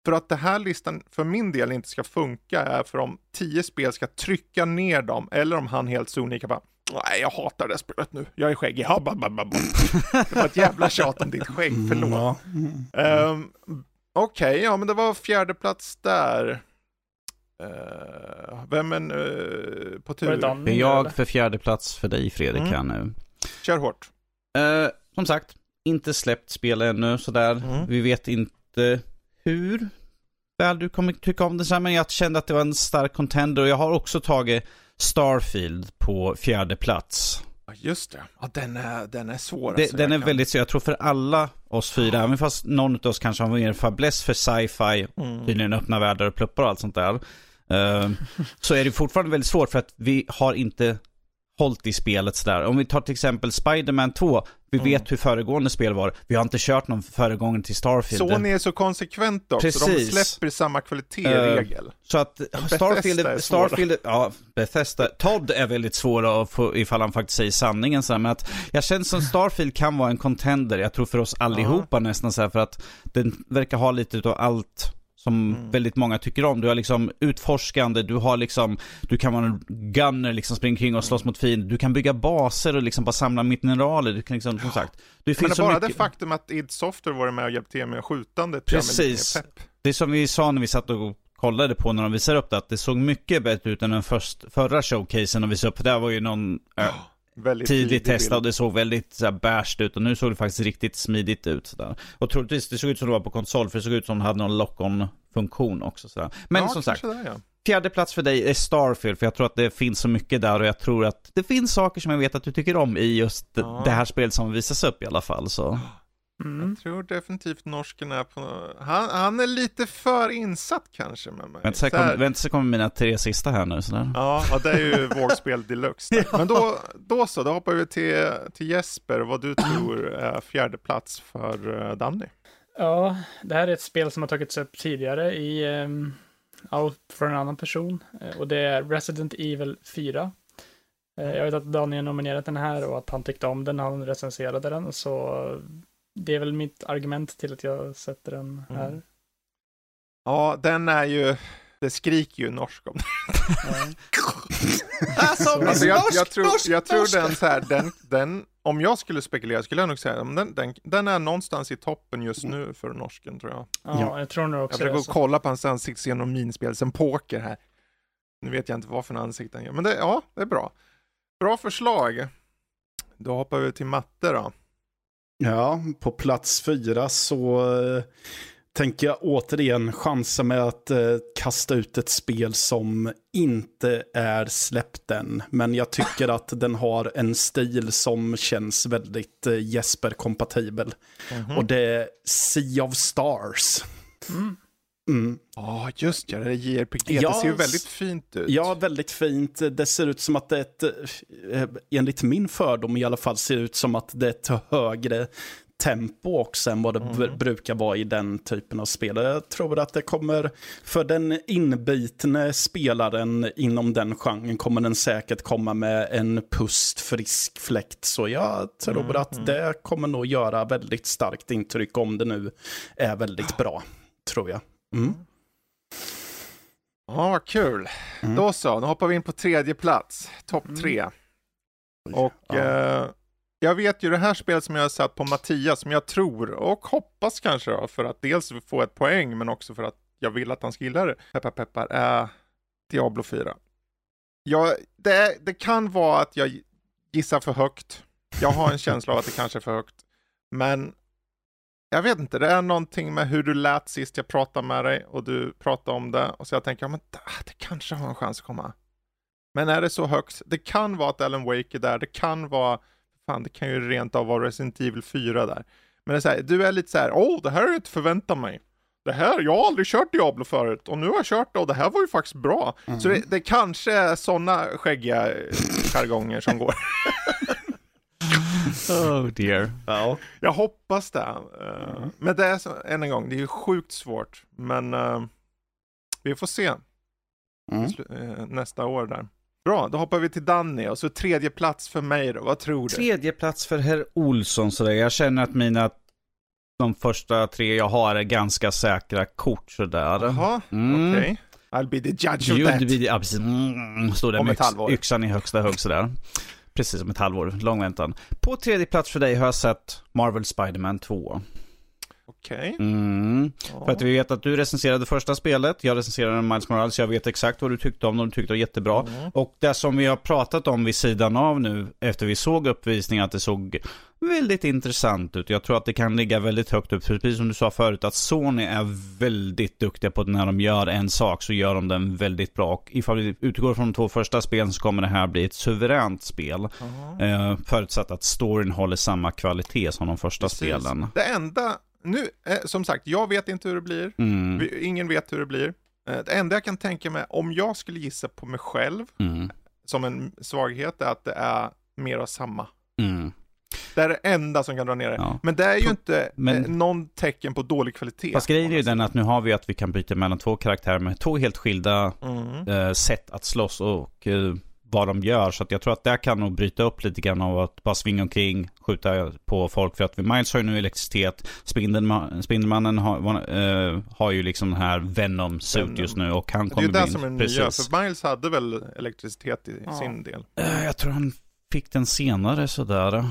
För att det här listan för min del inte ska funka är för om tio spel ska trycka ner dem eller om han helt sonika bara Nej, jag hatar det spelet nu. Jag är skäggig. Ha, ba, ba, ba, ba. Det var ett jävla tjat om ditt skägg, förlåt. Ja. Um, Okej, ja men det var fjärde plats där. Uh, vem är uh, på tur? Danny, Det är jag eller? för fjärde plats för dig Fredrik Mm. här nu. Kör hårt. Eh, som sagt, inte släppt spel ännu sådär. Mm. Vi vet inte hur väl du kommer tycka om det men jag kände att det var en stark contender och jag har också tagit Starfield på fjärde plats. Just det. Ja, den är, den är svår Det, alltså, den är kan- väldigt så jag tror för alla oss fyra, även fast någon av oss kanske har mer fäbless för sci-fi, Mm. tydligen öppna världar och pluppar och allt sånt där. eh, så är det fortfarande väldigt svårt för att vi har inte hållit i spelet sådär. Om vi tar till exempel Spider-Man 2, vi Mm. vet hur föregående spel var. Vi har inte kört någon föregångare till Starfield. Sony är så konsekvent också. De Precis. släpper samma kvalitet i Eh, regel. Så att Starfield, är. Starfield, ja, Bethesda, Todd är väldigt svår att få ifall han faktiskt säger sanningen så här, men att jag känner som Starfield kan vara en contender, jag tror för oss allihopa nästan så här, för att den verkar ha lite utav allt som Mm. väldigt många tycker om. Du har liksom utforskande, du har liksom, du kan vara en gunner, liksom springa kring och slåss mot fiender. Du kan bygga baser och liksom bara samla mineraler. Du kan liksom, som sagt, det Men finns det så bara mycket. det faktum att id Software varit med och hjälpt till med skjutandet Precis. Det är som vi sa när vi satt och kollade på när de visade upp det, att det såg mycket bättre ut än den först, förra showcasen de visade upp. För där var ju någon äh, Väldigt tidig tidig test och det såg väldigt så här, ut och nu såg det faktiskt riktigt smidigt ut. Sådär. Och troligtvis, det såg ut som det var på konsol för det såg ut som det hade någon lock-on funktion också. Sådär. Men ja, som sagt, det, ja. fjärde plats för dig är Starfield för jag tror att det finns så mycket där och jag tror att det finns saker som jag vet att du tycker om i just Ja. det här spelet som visas upp i alla fall. Så. Mm. Jag tror definitivt norsken är på... Han, han är lite för insatt kanske med mig. Vänta så, här- kom, vänta så kommer mina tre sista här nu. Sådär. Ja, ja, det är ju vågspel deluxe. där. Men då, då så, då hoppar vi till, till Jesper, vad du tror är fjärde plats för uh, Danny. Ja, det här är ett spel som har tagits upp tidigare i, um, ja, för en annan person. Eh, och det är Resident Evil 4. Eh, jag vet att Daniel nominerat den här och att han tyckte om den när han recenserade den. Så det är väl mitt argument till att jag sätter den här. Mm. Ja, den är ju, det skriker ju norsk om Ja. Alltså, Alltså, jag, jag tror, jag tror den så här, den, den, om jag skulle spekulera skulle jag nog säga att den, den, den är någonstans i toppen just nu för norsken tror jag. ja, jag tror nog Jag också försöker det. gå och kolla på hans ansikte, se någon minspel, sen poker här. Nu vet jag inte vad för en ansikte han gör, men det, ja, det är bra. Bra förslag. Då hoppar vi till matte då. Ja, på plats fyra så eh, tänker jag återigen chansa med att eh, kasta ut ett spel som inte är släppt än. Men jag tycker att den har en stil som känns väldigt eh, Jesper-kompatibel. Mhm. Och det är Sea of Stars. Mm. Mm. Ja, just ja, det är JRPG. Ja, det ser ju väldigt fint ut. Ja, väldigt fint. Det ser ut som att det är ett, eh, enligt min fördom i alla fall, ser ut som att det är ett högre tempo också än vad det br- brukar vara i den typen av spel. Jag tror att det kommer, för den inbitne spelaren inom den genren kommer den säkert komma med en pust frisk fläkt. Så jag tror att det kommer nog göra väldigt starkt intryck om det nu är väldigt bra, tror jag. Mm. Ja, vad kul. Mm. Då så, nu hoppar vi in på tredje plats. Topp Mm. tre. Och Ja. eh, jag vet ju det här spelet som jag har satt på Mattias, som jag tror och hoppas kanske då, för att dels få ett poäng, men också för att jag vill att han ska gilla det. Peppar peppar, är Diablo 4. Jag, det, det kan vara att jag gissar för högt. Jag har en känsla av att det kanske är för högt. Men jag vet inte, det är någonting med hur du lät sist jag pratade med dig och du pratade om det. Och så jag tänker, ja, men ah, det kanske har en chans att komma. Men är det så högt? Det kan vara att Alan Wake är där, det kan vara, fan det kan ju rent av vara Resident Evil 4 där. Men det är så här, du är lite så här, åh det här är inte förväntat mig. Det här, jag har aldrig kört Diablo förut och nu har jag kört det och det här var ju faktiskt bra. Så det, det kanske är sådana skäggiga jargonger som går. Oh dear. Ja. Jag hoppas det. Eh, Men det är så, än en gång, det är ju sjukt svårt. Men eh, vi får se Mm. eh, nästa år där. Bra, då hoppar vi till Danny och så tredje plats för mig då. Vad tror du? Tredje plats för herr Olsson sådär. Jag känner att mina, de första tre jag har är ganska säkra kort sådär. Jaha, Mm. okej. I'll be the judge of Jo, that. ja, precis. Mm, står där Om med ett halvår. yxan i högsta hugg sådär precis som ett halvår. Lång väntan. På tredje plats för dig har jag sett Marvel Spider-Man 2. Okej. Mm. Ja. För att vi vet att du recenserade första spelet, jag recenserade Miles Morales, jag vet exakt vad du tyckte om det du tyckte det var jättebra. Mm. Och det som vi har pratat om vid sidan av nu, efter vi såg uppvisningen, att det såg väldigt intressant ut. Jag tror att det kan ligga väldigt högt upp, för precis som du sa förut, att Sony är väldigt duktiga på att när de gör en sak så gör de den väldigt bra. Och ifall vi utgår från de två första spelen så kommer det här bli ett suveränt spel. Ja. Eh, förutsatt att storyn håller samma kvalitet som de första Precis. spelen. Det enda, nu, eh, som sagt, jag vet inte hur det blir. Mm. Vi- Ingen vet hur det blir. Eh, Det enda jag kan tänka mig, om jag skulle gissa på mig själv Mm. som en svaghet, är att det är mer av samma. Mm. Det är det enda som kan dra ner det. Ja. Men det är ju inte men- eh, någon tecken på dålig kvalitet. Fast grejen är ju den att nu har vi att vi kan byta mellan två karaktärer med två helt skilda Mm. eh, sätt att slåss och eh, vad de gör. Så att jag tror att det kan nog bryta upp lite grann av att bara svinga omkring, skjuta på folk. För att Miles har ju nu elektricitet. Spindelma, Spindelmannen har, eh, har ju liksom den här Venom. just nu och han Det är kommer ju det bli... som är nya, precis. för Miles hade väl elektricitet i Ja. sin del. Eh, jag tror han fick den senare sådär.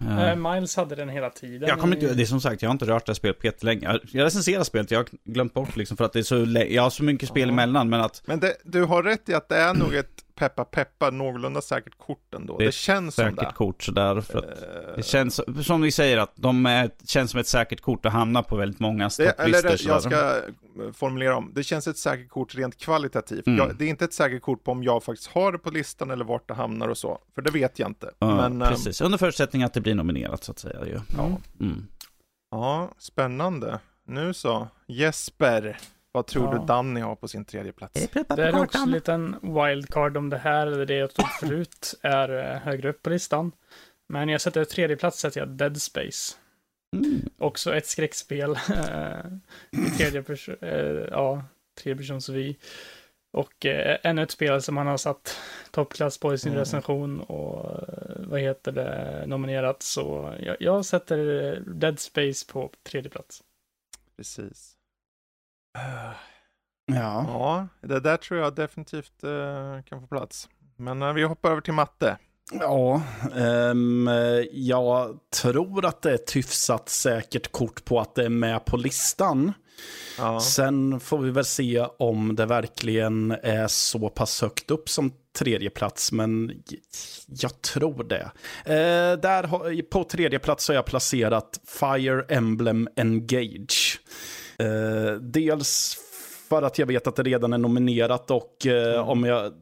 Eh, Miles hade den hela tiden. Jag kommer inte, det är som sagt, jag har inte rört det här spelet på jättelänge. Jag- recenserar spelet, jag har glömt bort liksom för att det är så jag har så mycket spel Ja. emellan men att Men det, du har rätt i att det är nog ett peppa peppa någorlunda säkert kort ändå. Det Det, känns som säkert det. kort sådär för att Eh, det känns, som vi säger att de är, känns som ett säkert kort att hamna på väldigt många det, eller jag ska eh, formulera om. Det känns ett säkert kort rent kvalitativt. Mm. Jag, det är inte ett säkert kort på om jag faktiskt har det på listan eller vart det hamnar och så. För det vet jag inte. Ja, Men, eh, precis, under förutsättning att det blir nominerat så att säga ju. Ja. Mm. ja, spännande. Nu så, Jesper. Vad tror Ja. du Danny har på sin tredje plats? Det är också en liten wildcard om det här, eller det jag tog förut, är eh, högre upp på listan. Men jag sätter tredje plats sätter jag Dead Space. Mm. Också ett skräckspel. eh, tredje person, eh, ja, tredje persons vy. Och eh, ännu ett spel som han har satt toppklass på i sin Mm. recension och vad heter det, nominerat. Så jag, jag sätter Dead Space på tredje plats. Precis. Ja. Ja, det där tror jag definitivt eh, kan få plats. Men eh, vi hoppar över till matte. Ja, ehm, jag tror att det är ett hyfsat säkert kort på att det är med på listan. Ja. Sen får vi väl se om det verkligen är så pass högt upp som tredje plats, men jag tror det. Eh, där på tredje plats har jag placerat Fire Emblem Engage. Eh, dels för att jag vet att det redan är nominerat och eh, om jag,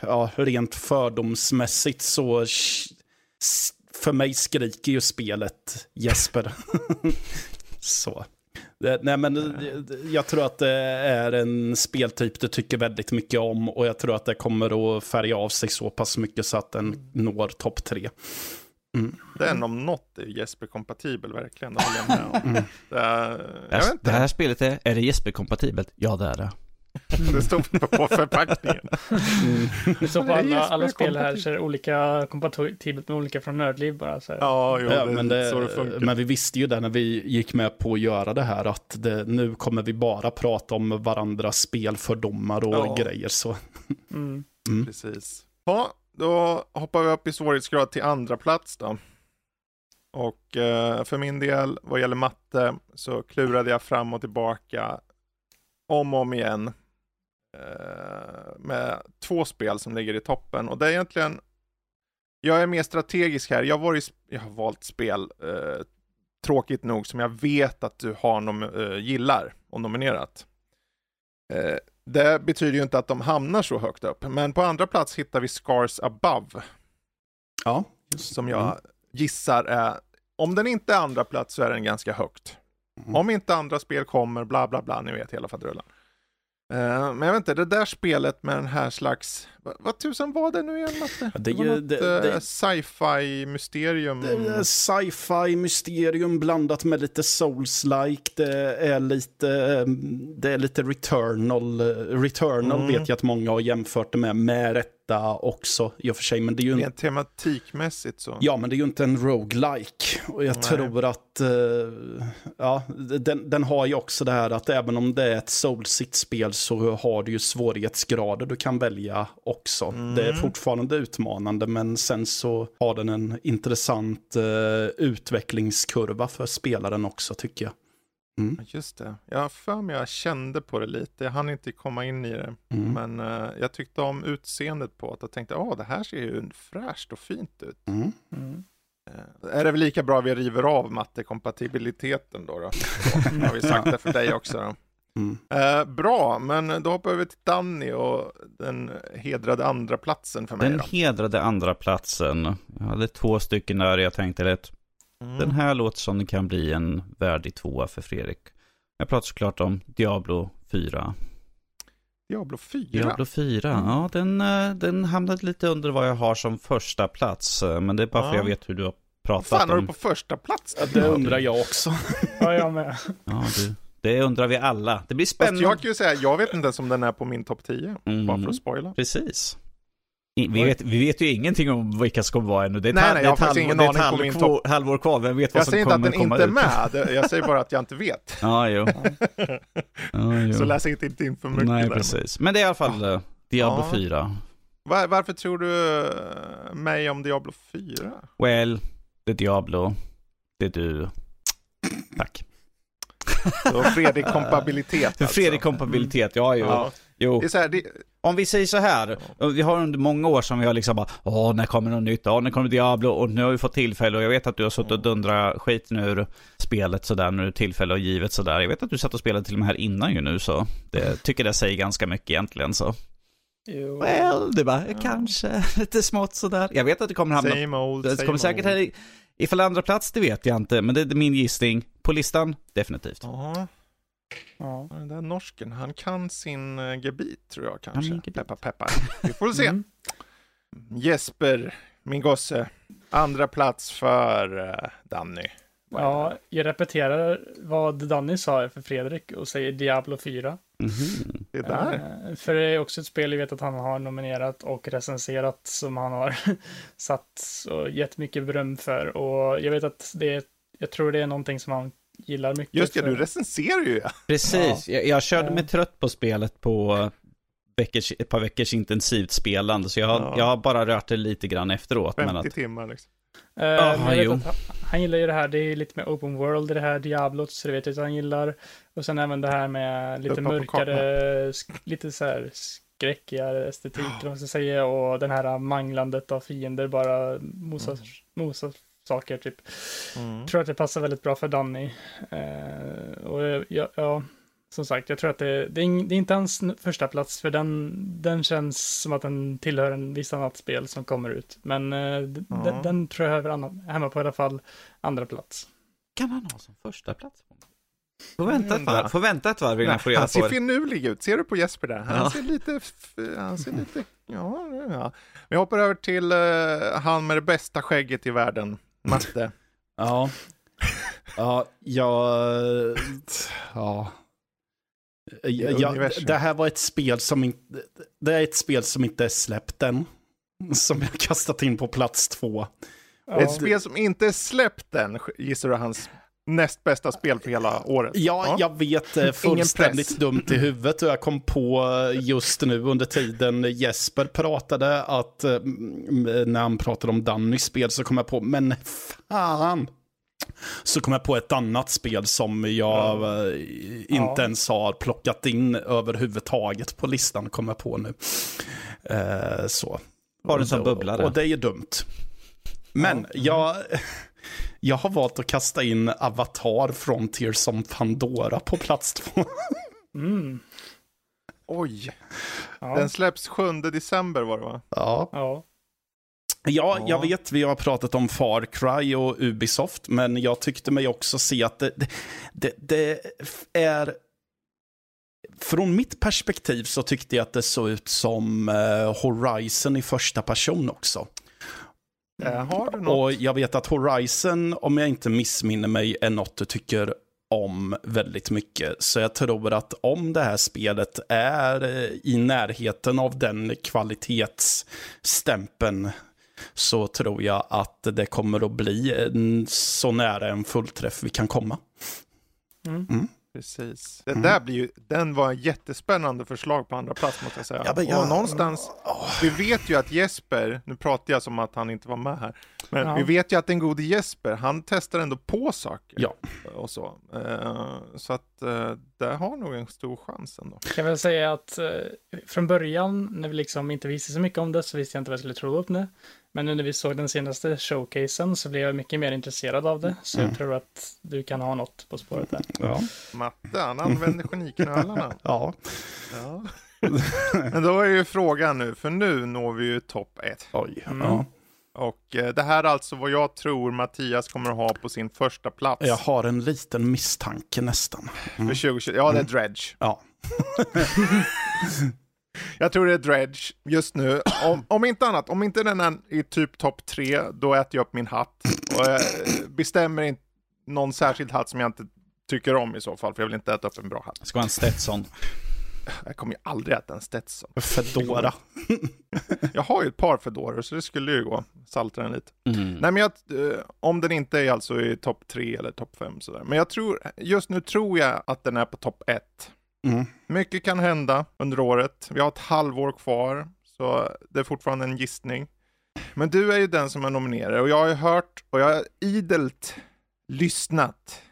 ja, rent fördomsmässigt så för mig skriker ju spelet Jesper. så. Det- Nej, men det- jag tror att det är en speltyp du tycker väldigt mycket om och jag tror att det kommer att färga av sig så pass mycket så att den når topp tre. Den om något är Jesper-kompatibel verkligen, det håller jag med om. Mm. Det, är, jag vet Det inte, här spelet är, är det Jesper-kompatibelt? Ja det är det. det står på förpackningen. Så på Det alla, alla spel här så är det olika kompatibelt med olika från Nördliv bara. Så. Ja, jo, Ja, det, men, det, så det funkar. men vi visste ju det när vi gick med på att göra det här att det, nu kommer vi bara prata om varandras spelfördomar och Ja. grejer. Så. Mm. Precis. Ja, då hoppar vi upp i svårighetsgrad till andra plats då. Och eh, för min del, vad gäller matte, så klurade jag fram och tillbaka om och om igen eh, med två spel som ligger i toppen. Och det är egentligen, jag är mer strategisk här. Jag har, varit, jag har valt spel, eh, tråkigt nog, som jag vet att du har nom- eh, gillar och nominerat. Eh, det betyder ju inte att de hamnar så högt upp, men på andra plats hittar vi Scars Above, Ja, som jag gissar är, om den inte är andra plats så är den ganska högt. Mm. Om inte andra spel kommer, bla bla bla, ni vet hela faderullan. Eh, men jag vet inte, det där spelet med den här slags, vad, vad tusan var det nu igen Matte? Det är var något, det- eh, det- sci-fi mysterium. Det sci-fi mysterium blandat med lite souls-like. Det är lite, eh, det är lite returnal. Returnal Mm. vet jag att många har jämfört det med, med rätta. Detta också i och för sig. Men det är ju Rent tematikmässigt så. Ja, men det är ju inte en roguelike. Och jag Nej. tror att, eh, ja, den, den har ju också det här att även om det är ett soulsit-spel så har du ju svårighetsgrader du kan välja också. Mm. Det är fortfarande utmanande, men sen så har den en intressant eh, utvecklingskurva för spelaren också tycker jag. Ja, Just det. Jag för mig jag kände på det lite. Jag hann inte komma in i det. Mm. Men eh, jag tyckte om utseendet på det. Jag tänkte, ja det här ser ju fräscht och fint ut. Mm. Mm. Eh, är det väl lika bra vi river av mattekompatibiliteten då? då? Så, har vi sagt det för dig också då. Mm. Eh, bra, men då hoppar vi till Danny och den hedrade andra platsen för mig Den då. hedrade andra platsen. Jag hade två stycken där jag tänkte att Mm. den här låter som det kan bli en värdig tvåa för Fredrik. Jag pratar såklart om Diablo 4. Diablo 4. Diablo 4, Mm. ja den, eh, den hamnade lite under vad jag har som första plats. eh, Men det är bara för Ja. jag vet hur du har Vad pratat fan har du om. på första plats? Ja, det undrar jag också. Ja, jag med. Ja, du. Det undrar vi alla. Det blir Fast spännande. jag kan ju säga, jag vet inte ens om den är på min topp 10. Mm. Bara för att spoila. Precis. Vi vet, vi vet ju ingenting om vilka som kommer vara ännu. Det är ett, Nej, nej, jag har ett, faktiskt halvår, ingen det är ett aning på min halvår, kvar. Vem vet vad Jag som säger inte kommer att den komma inte är ut? med, jag säger bara att jag inte vet. Ja, jo. Ja, jo. Så läs inte in för mycket Nej, där. precis. Men det är i alla fall eh, Diablo Ja. 4. Var, varför tror du eh, mig om Diablo 4? Well, det är Diablo. Det är du. Tack. Så Fredrik kompabilitet alltså. Fredrik kompabilitet, ja jo. Ja. Jo. Det är så här, det, Om vi säger så här, vi har under många år som vi har liksom bara, åh, när kommer något nytt? Åh, när kommer Diablo? Och nu har vi fått tillfälle och jag vet att du har suttit och dundrat skiten ur spelet sådär när tillfälle har givet sådär. Jag vet att du satt och spelade till och med här innan ju nu så. Det tycker det säger ganska mycket egentligen så. Jo. Well, det bara, kanske lite smått sådär. Jag vet att det kommer hamna same old, Det same kommer säkert old. här i- ifall andra plats, det vet jag inte. Men det är min gissning. På listan, definitivt. Ja, Ja. den där norsken, han kan sin uh, gebit tror jag kanske. gebit. Peppar peppar. Vi får se. Mm. Jesper, min gosse. Andra plats för uh, Danny. Ja, jag repeterar vad Danny sa för Fredrik och säger Diablo 4. Mhm. Det där. Eh, För det är också ett spel jag vet att han har nominerat och recenserat som han har satt och gett mycket beröm för. Och jag vet att det är, jag tror det är någonting som han gillar mycket. Just det, för. du recenserar ju. ja. Precis, jag, jag körde mig Ja. trött på spelet på veckors, ett par veckors intensivt spelande. Så jag har, Ja. jag har bara rört det lite grann efteråt. 50 Men att, timmar liksom. Eh, Ja, vet jo. att han, han gillar ju det här, det är lite mer open world i det här Diablot, så det vet jag att han gillar. Och sen även det här med lite mörkare, lite så här skräckigare estetik, eller vad man ska säga, och den här manglandet av fiender, bara mosa, mosa saker typ. Mm. Jag tror att det passar väldigt bra för Danny. Eh, och jag, jag, ja, som sagt, jag tror att det, det, är, det är inte hans första plats för den, den känns som att den tillhör en viss annat spel som kommer ut. Men eh, Ja. den, den tror jag annan- hemma på i alla fall andra plats. kan han ha som första plats? Får vänta ett varv, får vänta ett varv innan jag får reda han ser finurlig ut. Ser du på Jesper där? Han Ja. ser lite, han ser lite, ja, ja. Vi hoppar över till eh, han med det bästa skägget i världen, Matte. Ja. Ja, jag... Ja. Ja, universum. det här var ett spel som inte... Det är ett spel som inte är släppt än. Som jag kastat in på plats två. Ja, Ett spel som inte är släppt än, gissar du hans näst bästa spel för hela året? Ja, jag vet eh, fullständigt dumt i huvudet och jag kom på eh, just nu under tiden Jesper pratade att eh, mm, när han pratade om Dannys spel så kom jag på, men fan. Så kom jag på ett annat spel som jag eh, inte Ja. ens har plockat in överhuvudtaget på listan, kom jag på nu. Eh, så. Har du som bubblare? Och det är ju dumt. Men jag, jag har valt att kasta in Avatar Frontier som Pandora på plats två. mm, Oj, ja, den släpps 7 december var det va? Ja. ja. Ja, Ja. jag vet, vi har pratat om Far Cry och Ubisoft, men jag tyckte mig också se att det, det, det är... Från mitt perspektiv så tyckte jag att det såg ut som eh, Horizon i första person också. Eh, har du något? Och jag vet att Horizon, om jag inte missminner mig, är något du tycker om väldigt mycket. Så jag tror att om det här spelet är eh, i närheten av den kvalitetsstämpeln så tror jag att det kommer att bli så nära en fullträff vi kan komma. Mm. Mm. Precis. Det där blir ju, den var en jättespännande förslag på andra plats måste jag säga. Ja, jag- Och någonstans, vi vet ju att Jesper, nu pratar jag som att han inte var med här, men Ja. vi vet ju att den gode Jesper, han testar ändå på saker. Ja. Och så. Eh, så att uh, det har nog en stor chans ändå. kan väl säga att eh, från början, när vi liksom inte visste så mycket om det, så visste jag inte vad jag skulle tro upp det. Men nu när vi såg den senaste showcasen så blev jag mycket mer intresserad av det. Så jag tror att du kan ha något på spåret där. Ja. Matte, han använder geniknölarna. ja. Ja. Men då är ju frågan nu, för nu når vi ju topp ett. Oj. Mm. Ja. Och eh, det här är alltså vad jag tror Mattias kommer att ha på sin första plats. Jag har en liten misstanke nästan. För 2020. Ja, det är Dredge. Ja. Jag tror det är Dredge just nu. Om, om inte annat, om inte den är i typ topp tre, då äter jag upp min hatt. Och jag eh, bestämmer inte någon särskild hatt som jag inte tycker om i så fall, för jag vill inte äta upp en bra hatt. Ska vara en Stetson. Jag kommer ju aldrig äta en Stetson. Fedora. Jag har ju ett par Fedorer, så det skulle ju gå. Salta den lite. Mm. Nej, men jag, eh, om den inte är alltså i topp tre eller topp fem sådär. Men jag tror, just nu tror jag att den är på topp ett. Mm. Mycket kan hända under året. Vi har ett halvår kvar, så det är fortfarande en gissning. Men du är ju den som är nominerad och jag har ju hört och jag har idelt lyssnat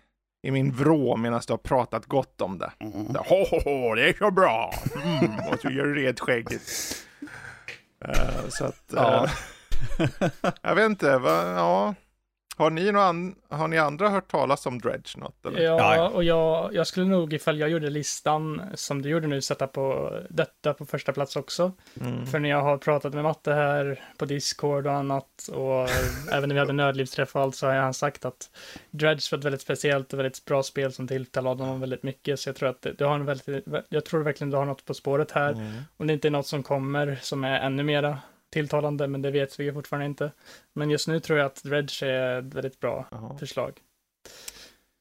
i min vrå medan du har pratat gott om det. Mm. Så, Ho, ho, ho, det är så bra! Mm, och så gör du red skägget. Eh, så att, Ja. eh, jag vet inte, va, ja. Har ni, någon har ni andra hört talas om Dredge något? Eller? Ja, Ja. och jag, jag skulle nog ifall jag gjorde listan som du gjorde nu sätta på detta på första plats också. Mm. För när jag har pratat med Matte här på Discord och annat och även när vi hade nödlivsträff och allt så har han sagt att Dredge var ett väldigt speciellt och väldigt bra spel som tilltalade honom väldigt mycket. Så jag tror att det har en väldigt, jag tror verkligen du har något på spåret här. Mm. Om det inte är något som kommer som är ännu mera tilltalande, men det vet vi ju fortfarande inte. Men just nu tror jag att Dredge är ett väldigt bra Jaha. förslag.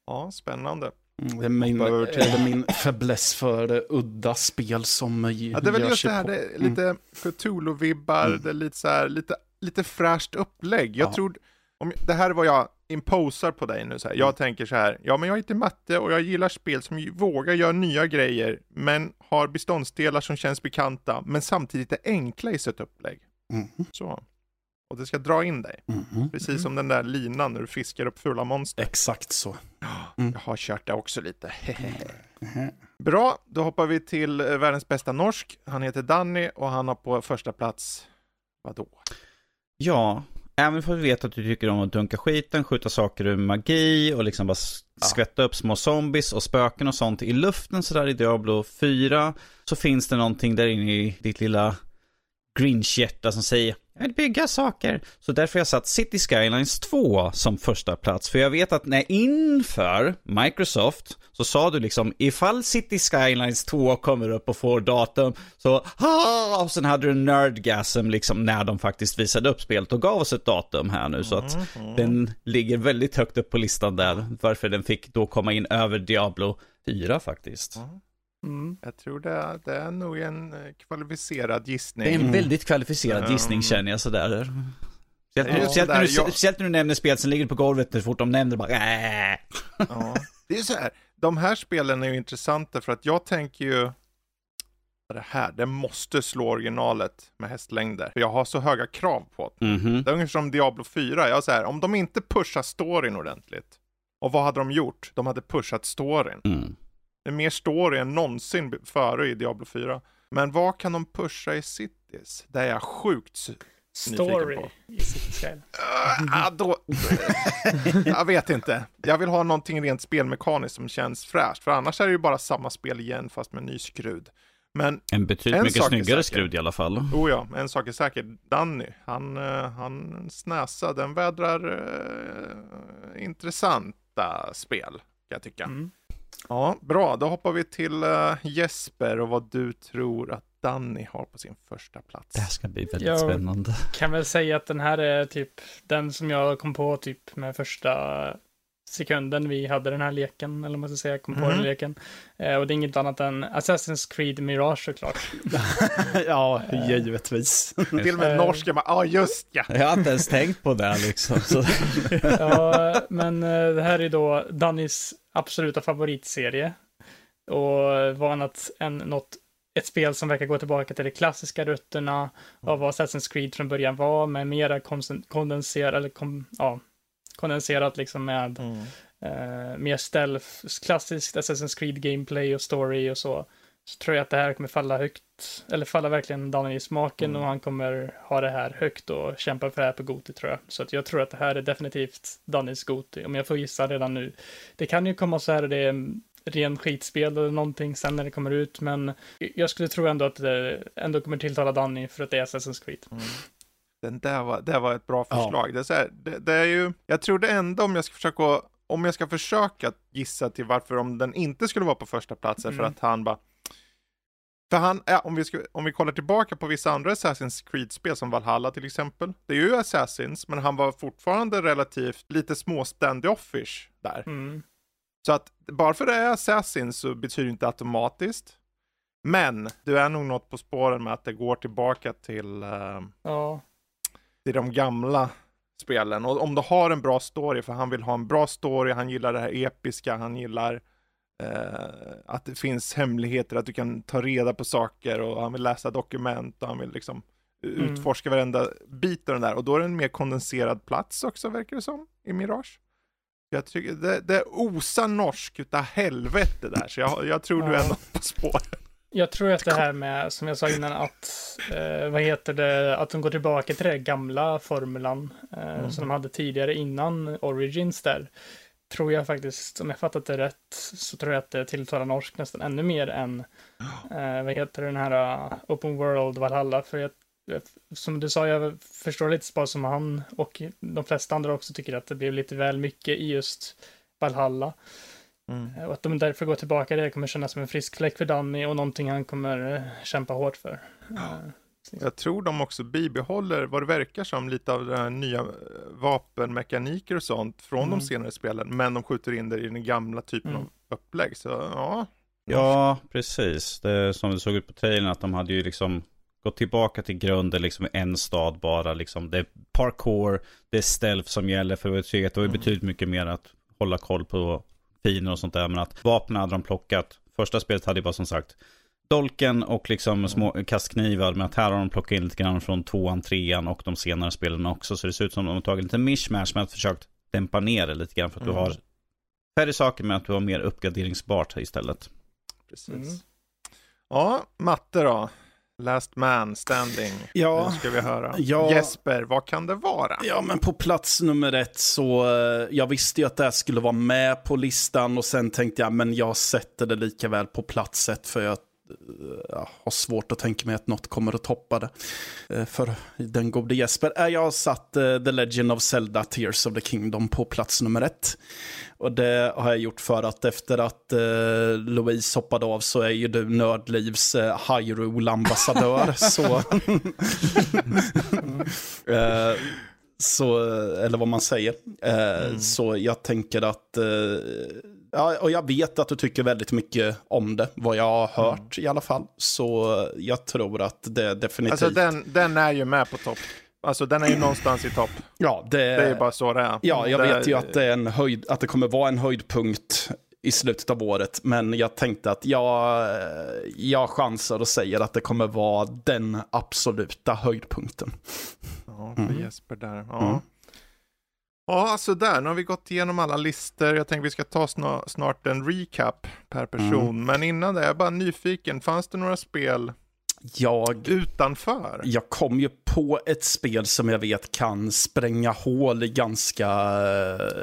Ja, spännande. Mm, Det är min, över det min fäbless för eh, udda spel som Ja, det är väl just det här, på. det är Mm. lite Cthulhu-vibbar, Mm. det är lite så här, lite, lite fräscht upplägg. Jag Ja. tror, om, det här är vad jag imposar på dig nu så här. Jag Mm. tänker så här, ja men jag är inte matte och jag gillar spel som ju vågar göra nya grejer, men har beståndsdelar som känns bekanta, men samtidigt är enkla i sitt upplägg. Mm. Så. Och det ska dra in dig, Mm. precis som den där linan när du fiskar upp fula monster. Exakt så. Mm. Jag har kört det också lite. Mhm. Bra, då hoppar vi till eh, världens bästa norsk. Han heter Danny och han har på första plats, vadå? Ja, även för att vi vet att du tycker om att dunka skiten, skjuta saker ur magi och liksom bara s- Ja. skvätta upp små zombies och spöken och sånt i luften sådär i Diablo 4. Så finns det någonting där inne i ditt lilla Grinch-hjärta som säger jag vill bygga saker. Så därför har jag satt City Skylines 2 som första plats. För jag vet att när inför Microsoft så sa du liksom ifall City Skylines 2 kommer upp och får datum så ha och sen hade du nerdgasm liksom när de faktiskt visade upp spelet och gav oss ett datum här nu så att den ligger väldigt högt upp på listan där. Varför den fick då komma in över Diablo 4 faktiskt. Mm. Jag tror det är, det är nog en eh, kvalificerad Det är gissning. en väldigt kvalificerad Mm. gissning känner jag sådär. Speciellt, Ja, när jag- speciellt när du nämner spel som ligger på golvet så fort de nämner bara äh. Ja. Det är så här, de här spelen är ju intressanta för att jag tänker ju det här, det måste slå originalet med hästlängder. För jag har så höga krav på det. Mhm. Det är ungefär som Diablo 4. Jag säger, om de inte pushar storyn ordentligt. Och vad hade de gjort? De hade pushat storyn. Mm. Det är mer story än någonsin före i Diablo 4. Men vad kan de pusha i Cities? Det är jag sjukt Story på. i City Skyline. Ah, då, jag vet inte. Jag vill ha någonting rent spelmekaniskt som känns fräscht. För annars är det ju bara samma spel igen fast med ny skrud. Men, En betydligt En mycket snyggare skrud i alla fall. oh ja, en sak är säker. Danny, han, eh, hans näsa, den vädrar eh, intressanta spel, kan jag tycka. Mm. Ja, bra. Då hoppar vi till eh, Jesper och vad du tror att Danny har på sin första plats. Det här ska bli väldigt Ja. spännande. Kan väl säga att den här är typ den som jag kom på typ med första sekunden vi hade den här leken, eller vad man ska säga, kom på Mhm. den leken. Eh, och det är inget annat än Assassin's Creed Mirage såklart. ja, givetvis. Till och med Eh. norska, ja ah, just ja. Jag har inte ens tänkt på det liksom. Så. ja, men eh, det här är då Dannys absoluta favoritserie. Och vad annat än något, ett spel som verkar gå tillbaka till de klassiska rötterna av vad Assassin's Creed från början var, med mera kondenserat, eller kom, ja, kondenserat liksom med Mm. eh, mer stealth, klassiskt Assassin's Creed gameplay och story och så. Så tror jag att det här kommer falla högt, eller falla verkligen Danny i smaken Mm. och han kommer ha det här högt och kämpa för det här på Goti tror jag. Så att jag tror att det här är definitivt Dannys Goti, om jag får gissa redan nu. Det kan ju komma så här, det är en ren skitspel eller någonting sen när det kommer ut, men jag skulle tro ändå att det ändå kommer tilltala Danny för att det är Assassin's Creed. Mm. Den där var, det var ett bra Ja. förslag. Det, är så här, det, det är ju, jag tror det enda om jag ska försöka, om jag ska försöka gissa till varför om den inte skulle vara på första plats är för Mm. att han bara för han, ja, om, vi ska, om vi kollar tillbaka på vissa andra Assassin's Creed-spel som Valhalla till exempel. Det är ju Assassins, men han var fortfarande relativt lite små stand-offish där. Mm. Så att bara för det är Assassin så betyder det inte automatiskt. Men du är nog något på spåren med att det går tillbaka till, eh, Ja, till de gamla spelen. Och om du har en bra story, för han vill ha en bra story, han gillar det här episka, han gillar eh, att det finns hemligheter, att du kan ta reda på saker och han vill läsa dokument och han vill liksom Mm. utforska varenda bit av den där. Och då är det en mer kondenserad plats också, verkar det som, i Mirage. Jag tycker det, det osar norsk utav helvete där, så jag, jag tror du är något på spåren. Jag tror att det här med, som jag sa innan, att, eh, vad heter det, att de går tillbaka till den gamla formulan eh, Mm. som de hade tidigare innan Origins där. Tror jag faktiskt, om jag fattat det rätt, så tror jag att det tilltalar norsk nästan ännu mer än, eh, vad heter den här uh, Open World Valhalla. För jag, jag- som du sa, jag förstår lite bara som han och de flesta andra också tycker att det blev lite väl mycket i just Valhalla. Eh, Och att de därför går tillbaka det kommer kännas som en frisk fläck för Danny och någonting han kommer eh, kämpa hårt för. Eh, Jag tror de också bibehåller, vad det verkar som, lite av den här nya vapenmekaniker och sånt från Mm. de senare spelen, men de skjuter in det i den gamla typen Mm. av upplägg. Så ja, Ja, precis. Det som det såg ut på trailern att de hade ju liksom gått tillbaka till grunden liksom en stad bara. Liksom. Det är parkour, det är stealth som gäller för att. Det var ju Mm. betydligt mycket mer att hålla koll på fiender och sånt där. Men att vapnen hade de plockat. Första spelet hade ju bara som sagt dolken och liksom små kastknivar. Men att här har de plockat in lite grann från tvåan, trean och de senare spelen också. Så det ser ut som de har tagit lite mishmash men att försökt dämpa ner det lite grann. För att Mm. du har färre saker men att du har mer uppgraderingsbart istället. precis. Mm. Ja, matte då. Last man standing. Ja. Nu ska vi höra. Ja. Jesper, vad kan det vara? Ja, men på plats nummer ett så, eh, jag visste ju att det här skulle vara med på listan och sen tänkte jag, men jag sätter det lika väl på plats ett för jag ja, har svårt att tänka mig att något kommer att toppa det. Eh, För den gode Jesper. Jag har satt eh, The Legend of Zelda Tears of the Kingdom på plats nummer ett. Och det har jag gjort för att efter att eh, Louise hoppade av så är ju du Nördlivs Hyrule-ambassadör. så... Så, eller vad man säger. Eh, Så jag tänker att, eh, ja, och jag vet att du tycker väldigt mycket om det, vad jag har hört i alla fall. Så jag tror att det definitivt... Alltså den, den är ju med på topp. Alltså den är ju någonstans i topp. ja, det, Det är ju bara så det är. ja, jag det, vet ju att det, är en höjd, att det kommer vara en höjdpunkt i slutet av året. Men jag tänkte att jag, jag chansar och säger att det kommer vara den absoluta höjdpunkten. Ja, för Mm. Jesper där. Ja. Mm. Ja, så där. Nu har vi gått igenom alla listor. Jag tänker vi ska ta sna- snart en recap per person. Mm. Men innan det, jag är bara nyfiken. Fanns det några spel Jag utanför? Jag kom ju på ett spel som jag vet kan spränga hål i ganska,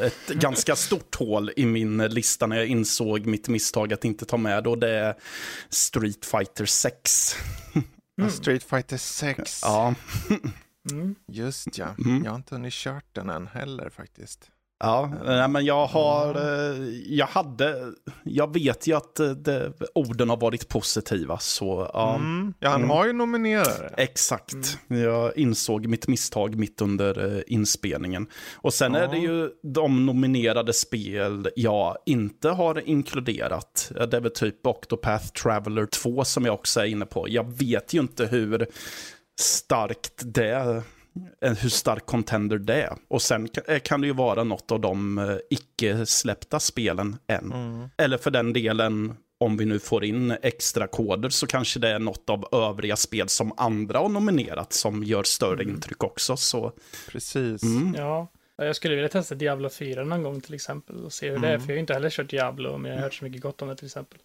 ett ganska stort hål i min lista när jag insåg mitt misstag att inte ta med och det är Street Fighter 6. Ja, Street Fighter 6. Ja, Mm. Just ja. Mm. Jag har inte hunnit kört den än heller faktiskt. Ja, nej, men jag har, eh, jag hade, jag vet ju att eh, det, orden har varit positiva så ja. Mm. Ja, han Mm. har ju nominerare. Exakt. Jag insåg mitt misstag mitt under eh, inspelningen. Och sen Ja. är det ju de nominerade spel jag inte har inkluderat. Det är väl typ Octopath Traveler 2 som jag också är inne på. Jag vet ju inte hur starkt det Hur stark contender det är. Och sen eh, kan det ju vara något av de eh, icke-släppta spelen än. Mm. Eller för den delen, om vi nu får in extra koder så kanske det är något av övriga spel som andra har nominerat som gör större intryck också. Så, Precis. mm. Ja, jag skulle vilja testa Diablo 4 någon gång till exempel och se hur det är, för jag har inte heller kört Diablo, men jag har hört så mycket gott om det till exempel.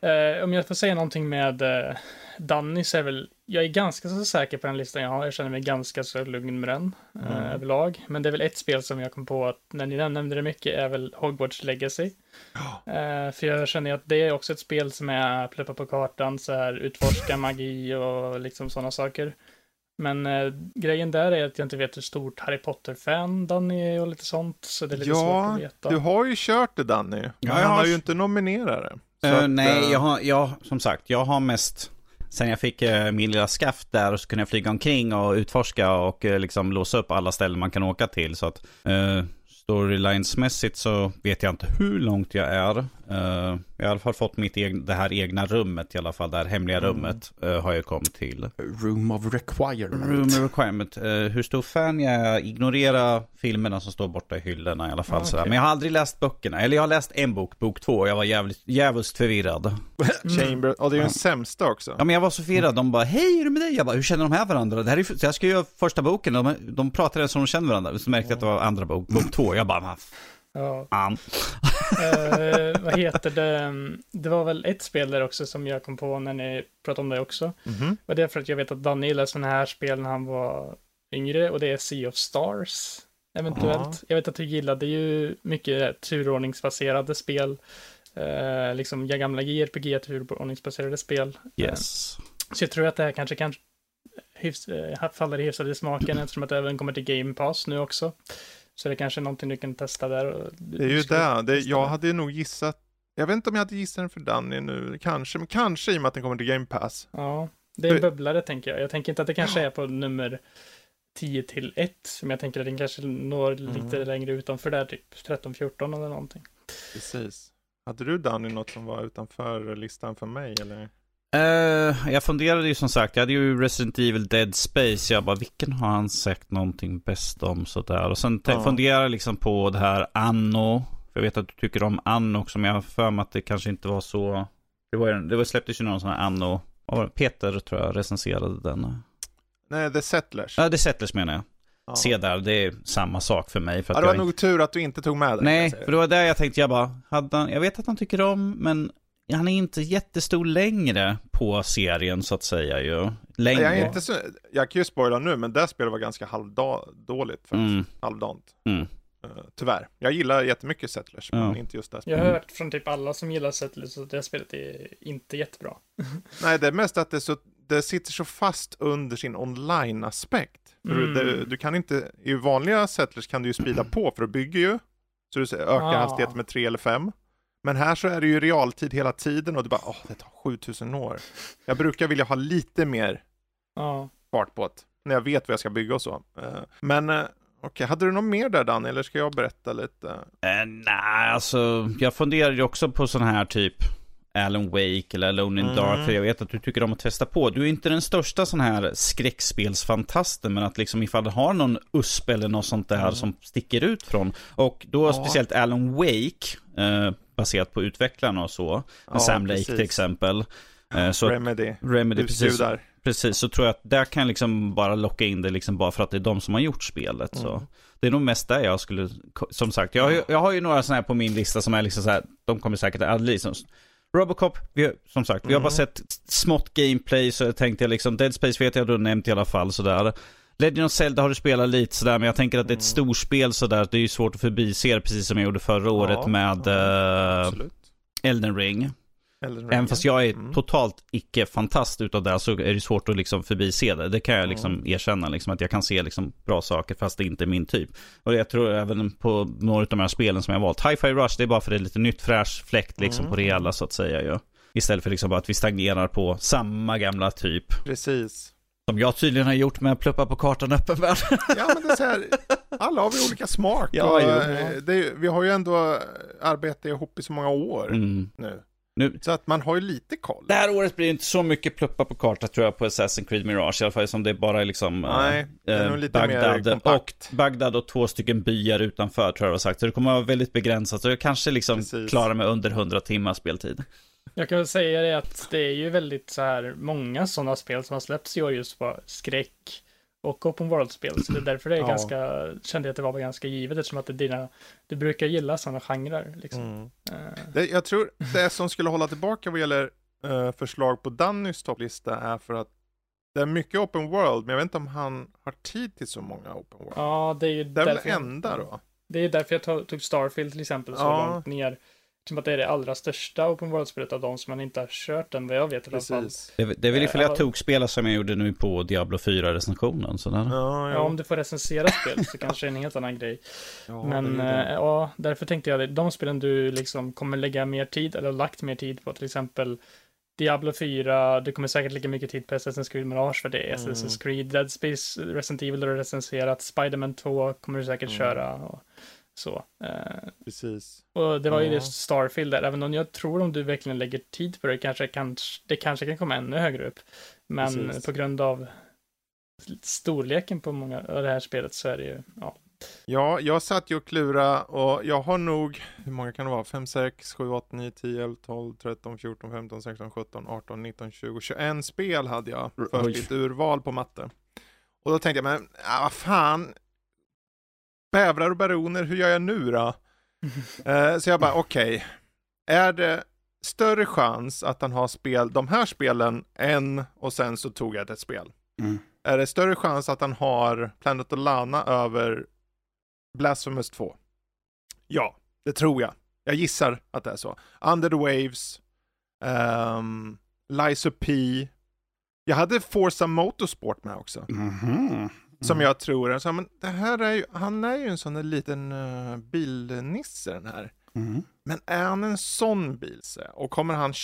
Eh, om jag får säga någonting med uh, Danny så är väl, jag är ganska så säker på den listan jag har, jag känner mig ganska så lugn med den eh, överlag. Men det är väl ett spel som jag kom på att, när ni nämnde det mycket, är väl Hogwarts Legacy. Eh, för jag känner ju att det är också ett spel som är pluppa på kartan, så här utforska magi och liksom sådana saker. Men eh, grejen där är att jag inte vet hur stort Harry Potter-fan Danny är och lite sånt, så det är lite svårt Ja, Mm. att veta. du har ju kört det Danny. Men jag han har- ju inte nominerat det. Så Eh, att, nej, eh, jag har, jag, som sagt, jag har mest... Sen jag fick eh, min lilla skaft där så kunde jag flyga omkring och utforska och eh, liksom låsa upp alla ställen man kan åka till. Så att eh, storylinesmässigt så vet jag inte hur långt jag är. Eh, jag har i alla fall fått mitt egen, det här egna rummet i alla fall. Det här hemliga Mm. rummet eh, har jag kommit till. Room of requirement. Room requirement. Eh, hur stor fan jag är, ignorera filmerna som står borta i hyllorna i alla fall. Ah, sådär. okej. Men jag har aldrig läst böckerna. Eller jag har läst en bok, bok två, och jag var jävligt, jävligt förvirrad. Chamber, och det är ju den sämsta också. Ja men jag var så förvirrad, de bara hej hur är det med dig? Jag bara hur känner de här varandra? Det här är, så jag ska göra första boken, de, de pratade som de känner varandra. Så märkte jag att det var andra bok, bok två. Jag bara vad Ja. fan. Eh, vad heter det? Det var väl ett spel där också som jag kom på när ni pratade om det också. Mhm. Och det är för att jag vet att Danny gillade sådana här spel när han var yngre och det är Sea of Stars. Eventuellt. Jag vet att du gillade ju mycket turordningsbaserade spel. Eh, liksom gamla JRPG turordningsbaserade spel. Yes. Så jag tror att det här kanske kan hyfs, eh, faller i hyfsade smaken eftersom att det även kommer till Game Pass nu också. Så det är kanske är någonting du kan testa där. och Det är ju ska det. Jag hade nog gissat, jag vet inte om jag hade gissat den för Danny nu, kanske, men kanske i och med att den kommer till Game Pass. Ja, det är en bubblare tänker jag. Jag tänker inte att det kanske är på nummer 10 till 1, men jag tänker att den kanske når lite Mm. längre utanför där, typ 13-14 eller någonting. Precis. Hade du Danny något som var utanför listan för mig eller? Eh, jag funderade ju som sagt, jag hade ju Resident Evil Dead Space. Jag bara, vilken har han sagt någonting bäst om sådär? Och sen Ja. funderade jag liksom på det här Anno. För jag vet att du tycker om Anno också, men jag har för mig att det kanske inte var så... Det, var, det var, släpptes ju någon sån här Anno. det? Peter tror jag recenserade den. Nej, The Settlers. Ja, det Settlers menar jag. Ja. Se där, det är samma sak för mig. För att Ja, det var jag nog tur att du inte tog med kan Nej, för det var där jag tänkte, jag bara, hade han, jag vet att han tycker om, men han är inte jättestor längre på serien så att säga ju. Längre. Jag, är inte så, jag kan ju spoila nu, men det spelet var ganska halvdåligt faktiskt. Mm, Halvdant. mm. Uh, tyvärr. Jag gillar jättemycket Settlers, men Ja. inte just det. Jag har hört från typ alla som gillar Settlers att det spelet är inte jättebra. Nej, det är mest att det, så, det sitter så fast under sin online-aspekt. Mm. det, du kan inte, i vanliga Settlers kan du ju speeda på, för du bygger ju. Så du ökar Ah. hastigheten med 3 eller 5. Men här så är det ju realtid hela tiden och du bara, åh, det tar 7000 år. Jag brukar vilja ha lite mer Ja. fart på det, när jag vet vad jag ska bygga och så. Eh, Men eh, okej, hade du något mer där Danny, eller ska jag berätta lite? Eh, nej, alltså jag funderar ju också på sån här typ Alan Wake eller Alone in Mm. Dark. För jag vet att du tycker om att testa på. Du är inte den största sån här skräckspelsfantasten. Men att liksom ifall du har någon USP eller något sånt där Mm. som sticker ut från. Och då Ja. speciellt Alan Wake. Eh, baserat på utvecklarna och så. Ja, Sam Lake precis. till exempel. Eh, så Remedy, Remedy, precis, precis. Så tror jag att där kan jag liksom bara locka in det liksom bara för att det är de som har gjort spelet. Så. Mm. Det är nog mest där jag skulle, som sagt, jag har ju, jag har ju några sådana här på min lista som är liksom så här, de kommer säkert att liksom, Robocop, vi, som sagt, vi har Mm. bara sett smått gameplay så tänkte jag liksom, Dead Space vet jag du nämnt i alla fall sådär. Legend of Zelda har du spelat lite sådär, men jag tänker att det är ett Mm. storspel sådär, det är ju svårt att förbise det, precis som jag gjorde förra året Ja, med ja, eh. Elden Ring. Elden Ring. Även fast jag är Mm. totalt icke-fantast utav det så är det svårt att liksom förbise det. Det kan jag liksom erkänna, liksom, att jag kan se liksom bra saker fast det inte är min typ. Och jag tror även på några av de här spelen som jag har valt. Hi-Fi Rush, det är bara för det är lite nytt fräsch fläkt liksom Mm. på det hela så att säga. Ja. Istället för liksom bara att vi stagnerar på samma gamla typ. Precis. Som jag tydligen har gjort med att pluppa på kartan öppen värld. Ja, men det är så här, alla har vi olika smak. Ja, jo. eh, det, vi har ju ändå arbetat ihop i så många år Mm. nu. Nu, Så att man har ju lite koll. det här året blir inte så mycket pluppa på karta tror jag på Assassin's Creed Mirage. I alla fall som det är bara liksom eh, Nej, det är eh, mer Bagdad, och. Bagdad och två stycken byar utanför tror jag det var sagt. Så det kommer att vara väldigt begränsat. Så jag kanske liksom Precis. klarar mig under 100 timmar speltid. Jag kan väl säga det att det är ju väldigt så här många sådana spel som har släppts i år just på skräck och open world-spel. Så det är därför det är Ja. ganska, kände jag att det var ganska givet eftersom att det är dina, du brukar gilla sådana genrer liksom. Mm. Eh, Det, jag tror det som skulle hålla tillbaka vad gäller eh, förslag på Dannys topplista är för att det är mycket open world, men jag vet inte om han har tid till så många open world. ja, det är ju det är därför det enda då? Det är därför jag tog, tog Starfield till exempel så Ja. långt ner. Som att det är det allra största open world-spelet av de som man inte har kört än vad jag vet i alla fall. Precis. Det, det är väl Eh, ifall jag ja. tog spela som jag gjorde nu på Diablo 4-recensionen. Sådär. Ja, Ja, om du får recensera spel så kanske det är en helt annan grej. ja, Men det är det. eh, ja, därför tänkte jag det. De spelen du liksom kommer lägga mer tid, eller lagt mer tid på, till exempel Diablo 4, du kommer säkert lägga mycket tid på Assassin's Creed Mirage för det är Mm. Assassin's Creed, Dead Space, Resident Evil har du recenserat, Spiderman 2 kommer du säkert Mm. köra och så. Eh, Precis. och det var ju Ja. det Starfield där, även om jag tror om du verkligen lägger tid på det, kanske, kanske, det kanske kan komma ännu högre upp. Men Precis. på grund av storleken på många av det här spelet så är det ju, ja. Ja, jag satt ju och klura och jag har nog, hur många kan det vara? 5, 6, 7, 8, 9, 10, 11, 12, 13, 14, 15, 16, 17, 18, 19, 20, 21 spel hade jag för Oj. ditt urval på matte. Och då tänkte jag, men ah, vad fan, bävrar och baroner, hur gör jag nu då? Eh, så jag bara, okej, är det större chans att han har spel, de här spelen än, och sen så tog jag ett spel. Mm. Är det större chans att han har Planet of Lana över Blasphemous 2? Ja, det tror jag. Jag gissar att det är så. Under the Waves, um, Lies of P. Jag hade Forza Motorsport med också. Mhm. Som jag tror så, men det här är ju, han är ju en sån där liten uh, bilnisse den här. Mm. Men är han en sån bilse? Och kommer han...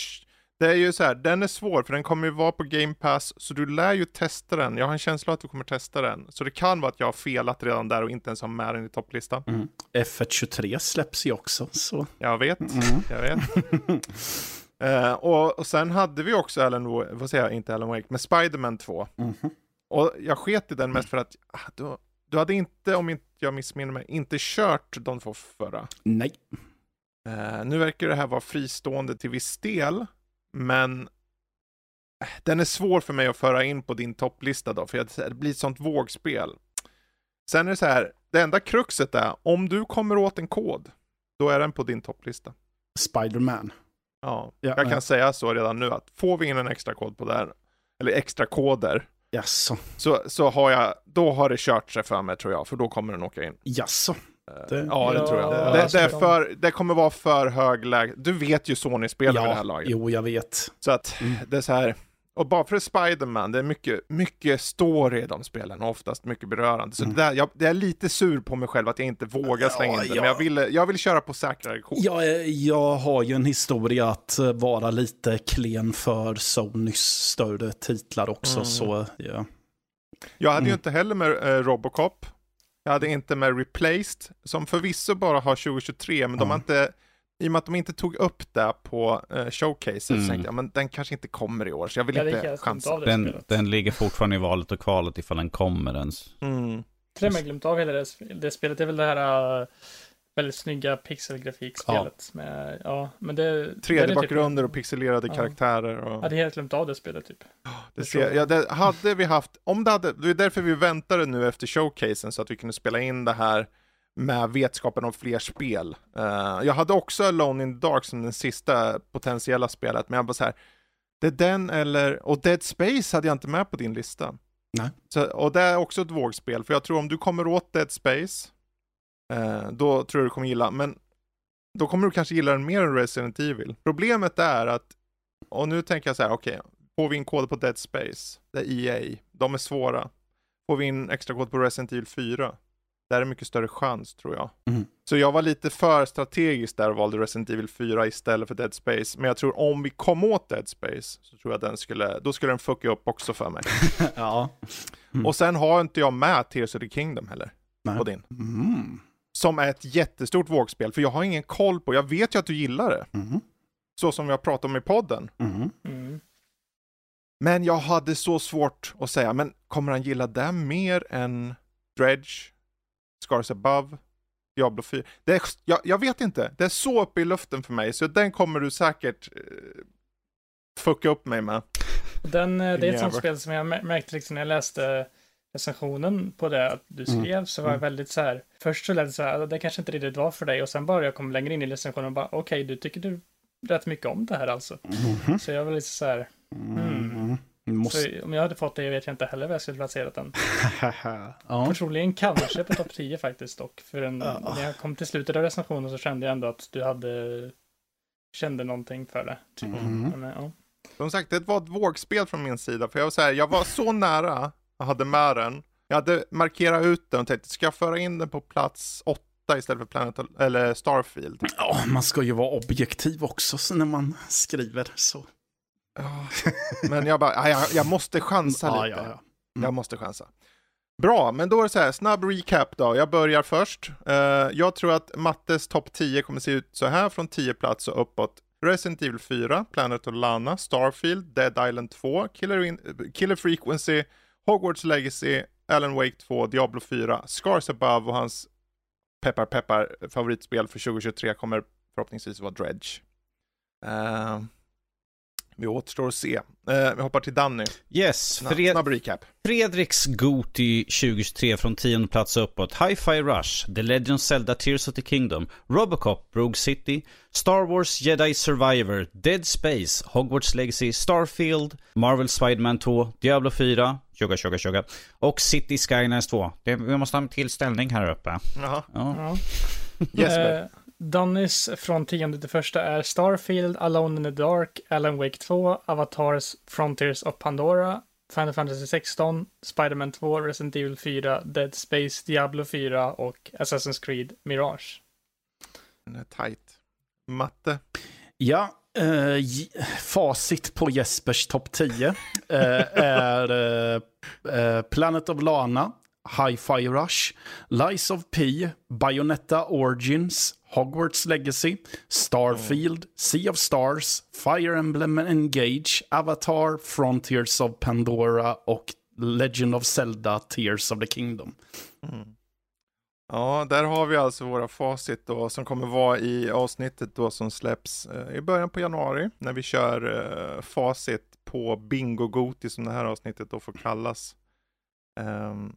Det är ju så här, den är svår för den kommer ju vara på Game Pass, så du lär ju testa den. Jag har en känsla att du kommer testa den. Så det kan vara att jag har felat redan där och inte ens har med den i topplistan. Mm. F123 släpps ju också, så... Jag vet, Mm. jag vet. Eh, och, och sen hade vi också Alan vad säger jag, inte Alan Wake, men Spiderman 2. Mhm. Och jag sket i den mest för att ah, du, du hade inte, om inte jag missminner mig, inte kört de två förra. Nej. Eh, nu verkar det här vara fristående till viss del, men eh, den är svår för mig att föra in på din topplista då, för det blir ett sånt vågspel. Sen är det så här, det enda kruxet är, om du kommer åt en kod, då är den på din topplista. Spiderman. Ja, Ja, jag kan ja. säga så redan nu att får vi in en extra kod på det här, eller extra koder, Jaså. så, så har jag, då har det kört sig för mig tror jag, för då kommer den åka in. Jaså. Eh, Det- ja, det Ja, tror jag. det- Det, det, är för, det kommer vara för hög läge. Du vet ju Sony-spel vid det här Ja, laget. jo, jag vet. Så att Mm. det är så här, och bara för Spiderman, det är mycket, mycket story i de spelen och oftast mycket berörande. Så Mm. det där, jag, jag är lite sur på mig själv att jag inte vågar slänga Ja, in det, ja. men jag vill, jag vill köra på säkrare kort. Jag, är- jag har ju en historia att eh, vara lite klen för Sonys större titlar också, Mm. så ja. Jag hade ju Mm. inte heller med eh, Robocop. Jag hade inte med Replaced, som förvisso bara har 2023, men de har inte, i och med att de inte tog upp det på uh, showcaset, Mm. så tänkte jag, men den kanske inte kommer i år, så jag vill Jag hade inte chansa. Den, den ligger fortfarande i valet och kvalet ifall den kommer ens. Mm. Och med glömt av hela det, det spelet. Det är väl det här äh, väldigt snygga pixelgrafikspelet. Med, ja, men det... det är typ- 3D-bakgrunder och pixelerade Ja. karaktärer. Jag Och... hade helt glömt av det spelet typ. Det ser, ja, det hade vi haft, om det hade, det är därför vi väntade nu efter showcasen så att vi kunde spela in det här med vetskapen om fler spel. Eh, jag hade också Alone in the Dark som den sista potentiella spelet, men jag bara så här, det är den eller, och Dead Space hade jag inte med på din lista. Nej. Så, och det är också ett vågspel, för jag tror om du kommer åt Dead Space, eh, då tror jag du kommer gilla, men då kommer du kanske gilla den mer än Resident Evil. Problemet är att Och nu tänker jag så här, okej, okay, får vi in kod på Dead Space, det är EA, de är svåra. Får vi in extra kod på Resident Evil 4, där är mycket större chans tror jag. Mm. Så jag var lite för strategisk där och valde Resident Evil 4 istället för Dead Space. Men jag tror om vi kom åt Dead Space så tror jag den skulle, då skulle den fucka upp också för mig. ja. Mm. Och sen har inte jag med Tears of the Kingdom heller. Nej. På din. Mm. Som är ett jättestort vågspel, för jag har ingen koll på, jag vet ju att du gillar det. Mm. Så som vi har pratat om i podden. Mm. Mm. Men jag hade så svårt att säga, men kommer han gilla det mer än Dredge, Scars Above, Diablo 4? Det är, jag, jag vet inte, det är så uppe i luften för mig, så den kommer du säkert eh, fucka upp mig med. Den, eh, det är ett sånt spel som jag mär- märkte liksom när jag läste recensionen på det att du Mm. skrev så var jag Mm. väldigt så här. Först så lät det så här, det kanske inte riktigt var för dig och sen bara jag kom längre in i recensionen och bara okej, du tycker du rätt mycket om det här alltså. Mhm. Så jag var lite så här, Mm. Måste... så om jag hade fått det vet jag inte heller vad jag skulle placerat den. ja. Personligen kanske på topp 10 faktiskt dock. För en, Ja. när jag kom till slutet av recensionen så kände jag ändå att du hade kände någonting för det. Typ. Mhm. Men, ja. Som sagt, det var ett vågspel från min sida, för jag var, så här, jag var så nära, jag hade med den. Jag hade markerat ut den och tänkte, ska jag föra in den på plats åtta istället för Planet, eller Starfield? Ja, man ska ju vara objektiv också så när man skriver så. Men jag bara, ja, jag, jag måste chansa lite. ja. Jag måste chansa. Bra, men då är det så här, snabb recap då. Jag börjar först. Eh, jag tror att Mattes topp 10 kommer se ut så här från 10 plats och uppåt. Resident Evil 4, Planet of Lana, Starfield, Dead Island 2, Killer, In- Killer Frequency, Hogwarts Legacy, Alan Wake 2, Diablo 4, Scars Above och hans peppar peppar favoritspel för 2023 kommer förhoppningsvis vara Dredge. Eh, vi återstår att se. Eh, vi hoppar till Danny. Yes, Fred snabb recap. Fredriks Goti 2023 från 10 plats uppåt. Hi-Fi Rush, The Legend of Zelda Tears of the Kingdom, Robocop, Rogue City, Star Wars Jedi Survivor, Dead Space, Hogwarts Legacy, Starfield, Marvel Spider-Man 2, Diablo 4, tjugga tjugga tjugga, och City Skylines 2. Det, vi måste ha en till ställning här uppe. Jaha. Ja. Ja. Jesper. Dannys från tionde till första är Starfield, Alone in the Dark, Alan Wake 2, Avatars, Frontiers of Pandora, Final Fantasy 16, Spider-Man 2, Resident Evil 4, Dead Space, Diablo 4 och Assassin's Creed Mirage. Den är tight. Matte. Ja, eh, facit på Jespers topp 10 eh, är eh, eh, Planet of Lana, Hi-Fi Rush, Lies of P, Bayonetta Origins, Hogwarts Legacy, Starfield, Sea of Stars, Fire Emblem Engage, Avatar, Frontiers of Pandora och Legend of Zelda Tears of the Kingdom. Mm. Ja, där har vi alltså våra facit då som kommer vara i avsnittet då som släpps eh, i början på januari när vi kör eh, facit på Bingo Goti som det här avsnittet då får kallas. Ehm,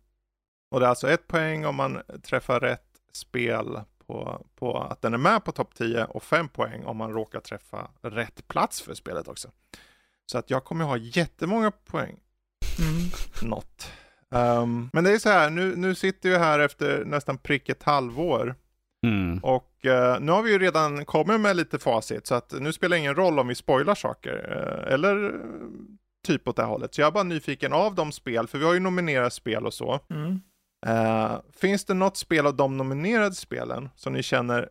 och det är alltså ett poäng om man träffar rätt spel på, på att den är med på topp 10 och fem poäng om man råkar träffa rätt plats för spelet också. Så att jag kommer ha jättemånga poäng något. Ehm, men det är så här, nu, nu sitter vi här efter nästan prick ett halvår Mm. och eh, nu har vi ju redan kommit med lite facit så att nu spelar det ingen roll om vi spoilar saker eh, eller typ åt det här hållet. Så jag är bara nyfiken av de spel, för vi har ju nominerat spel och så. Mm. Eh, finns det något spel av de nominerade spelen som ni känner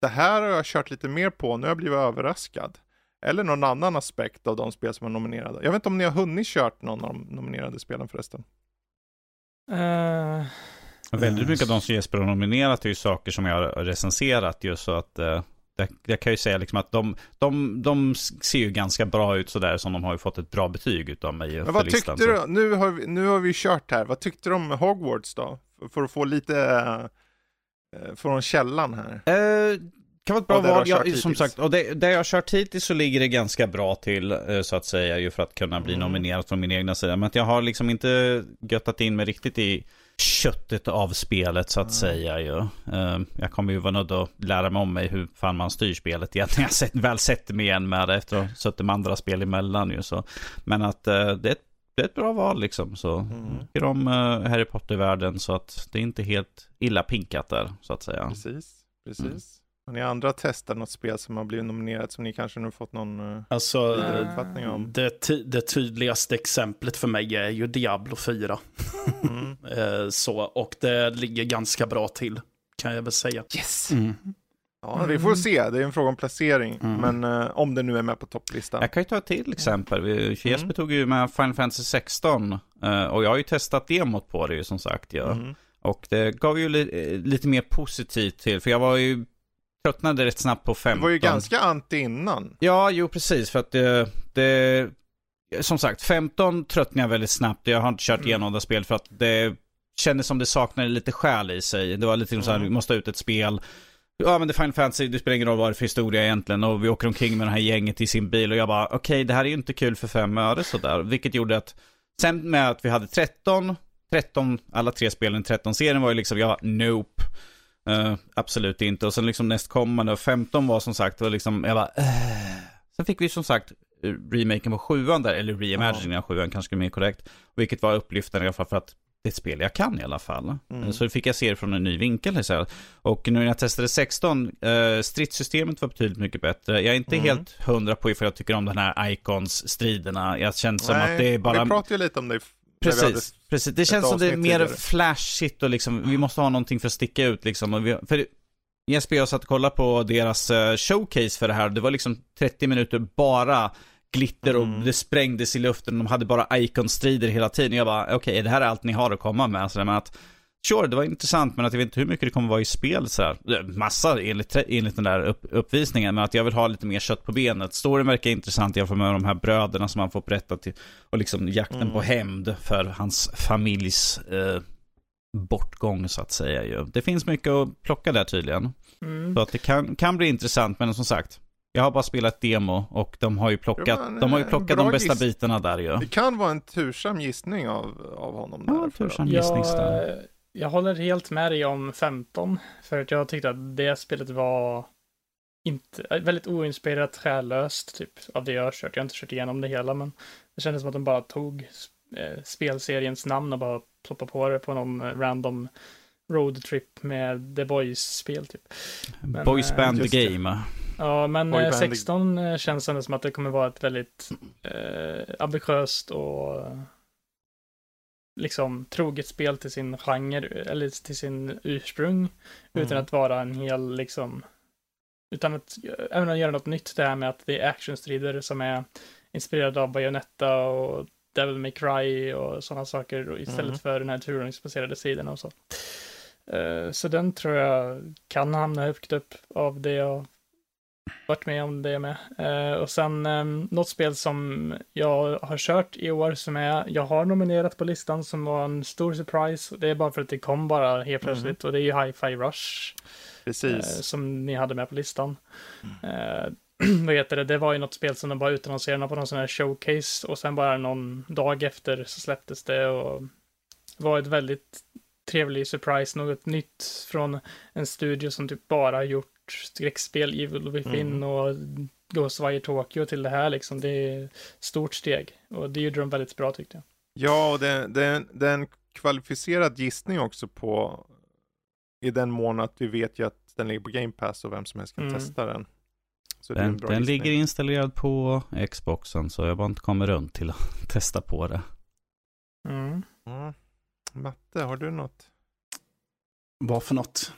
det här har jag kört lite mer på, nu har jag blivit överraskad? Eller någon annan aspekt av de spel som är nominerade. Jag vet inte om ni har hunnit kört någon av de nominerade spelen förresten. Eh, Väldigt mycket av de som Jesper har nominerat är ju saker som jag har recenserat ju så att eh, det, jag kan ju säga liksom att de, de, de ser ju ganska bra ut sådär som de har ju fått ett bra betyg utav mig Men vad listan. tyckte så. du? Nu har, vi, nu har vi kört här. Vad tyckte du om Hogwarts då? För, att få lite eh, från källan här. Eh, kan vara ett bra val. Jag, som sagt, och det, det jag har kört hittills så ligger det ganska bra till eh, så att säga ju för att kunna bli Mm. nominerad från min egna sida. Men att jag har liksom inte göttat in mig riktigt i köttet av spelet så att säga ju. Eh, jag kommer ju vara nödd att lära mig om mig hur fan man styr spelet igen. Jag har sett, väl sätter mig igen med det efter att ha suttit med andra spel emellan ju. Så. Men att eh, det, är ett, det är ett bra val liksom. Så Mm. tycker om eh, Harry Potter-världen så att det är inte helt illa pinkat där så att säga. Precis, precis. Har ni andra testat något spel som har blivit nominerat som ni kanske nu fått någon uh, alltså, vidare uppfattning om? Det, ty det tydligaste exemplet för mig är ju Diablo 4. Mm. uh, så, och det ligger ganska bra till, kan jag väl säga. Yes! Mm. Ja, vi får se. Det är en fråga om placering. Mm. Men uh, om det nu är med på topplistan. Jag kan ju ta ett till exempel. Jesper mm. tog ju med Final Fantasy 16. och jag har ju testat demot på det som sagt. Ja. Mm. Och det gav ju li lite mer positivt till. För jag var ju tröttnade rätt snabbt på 15. Du var ju ganska anti innan. Ja, jo precis. För att det, det som sagt, 15 tröttnade jag väldigt snabbt. Jag har inte kört mm. igenom det spelet för att det kändes som det saknade lite själ i sig. Det var lite mm. så här, mm. vi måste ha ut ett spel. Ja men det Final Fantasy, det spelar ingen roll vad det är för historia egentligen. Och vi åker omkring med det här gänget i sin bil och jag bara, okej okay, det här är ju inte kul för fem öre sådär. Vilket gjorde att, sen med att vi hade 13, 13, alla tre spelen i 13-serien var ju liksom, jag nope. Uh, absolut inte. Och sen liksom nästkommande, och 15 var som sagt, var liksom, jag bara, uh. Sen fick vi som sagt remaken på sjuan där, eller reimaginingen av sjuan kanske är mer korrekt. Vilket var upplyftande i alla fall för att det är ett spel jag kan i alla fall. Mm. Så fick jag se det från en ny vinkel. Så och nu när jag testade 16, uh, stridssystemet var betydligt mycket bättre. Jag är inte mm. helt hundra på ifall jag tycker om den här Icons-striderna. Jag känner som att det är bara... Vi pratade ju lite om det Precis, precis. Det känns som det är mer tidigare. flashigt och liksom, vi måste ha någonting för att sticka ut liksom. Och vi, för Jesper och jag satt och kollade på deras uh, showcase för det här. Det var liksom 30 minuter bara glitter och mm. det sprängdes i luften. De hade bara icon-strider hela tiden. Jag bara, okej, okay, är det här allt ni har att komma med? Så med att Sure, det var intressant, men att jag vet inte hur mycket det kommer vara i spel så här. Massa enligt, enligt den där upp, uppvisningen, men att jag vill ha lite mer kött på benet. Storyn verkar intressant jämfört med de här bröderna som han får berätta till. Och liksom jakten mm. på hämnd för hans familjs eh, bortgång så att säga ju. Det finns mycket att plocka där tydligen. Mm. Så att det kan, kan bli intressant, men som sagt. Jag har bara spelat demo och de har ju plockat, ja, men, de har ju plockat de bästa giss... bitarna där ju. Det kan vara en tursam gissning av, av honom. Ja, där, tursam gissning. Ja, jag håller helt med dig om 15, för att jag tyckte att det spelet var inte, väldigt oinspirerat, själlöst, typ, av det jag har kört. Jag har inte kört igenom det hela, men det kändes som att de bara tog eh, spelseriens namn och bara ploppade på det på någon eh, random roadtrip med The Boys-spel, typ. Men, Boys eh, Band The Game. Ja, men eh, 16 eh, känns ändå som att det kommer vara ett väldigt eh, ambitiöst och liksom troget spel till sin genre, eller till sin ursprung, mm. utan att vara en hel liksom, utan att även göra något nytt det här med att det är actionstrider som är inspirerade av Bayonetta och Devil May Cry och sådana saker istället mm. för den här turordningsbaserade sidan och så. Uh, så den tror jag kan hamna högt upp av det jag varit med om det med. Uh, och sen um, något spel som jag har kört i år som är, jag har nominerat på listan som var en stor surprise. Det är bara för att det kom bara helt mm. plötsligt mm. och det är ju Hi-Fi Rush. Precis. Uh, som ni hade med på listan. Mm. vad heter det, det var ju något spel som de bara utannonserade på någon sån här showcase och sen bara någon dag efter så släpptes det och var ett väldigt trevlig surprise, något nytt från en studio som typ bara gjort skräckspel, Evil Within mm. och Ghostwire Tokyo till det här liksom. Det är stort steg och det gjorde de väldigt bra tyckte jag. Ja, och det, det, det är en kvalificerad gissning också på i den mån att vi vet ju att den ligger på Game Pass och vem som helst kan mm. testa den. Så den den ligger installerad på Xboxen så jag bara inte kommer runt till att testa på det. Mm. Mm. Matte, har du något? Vad för något?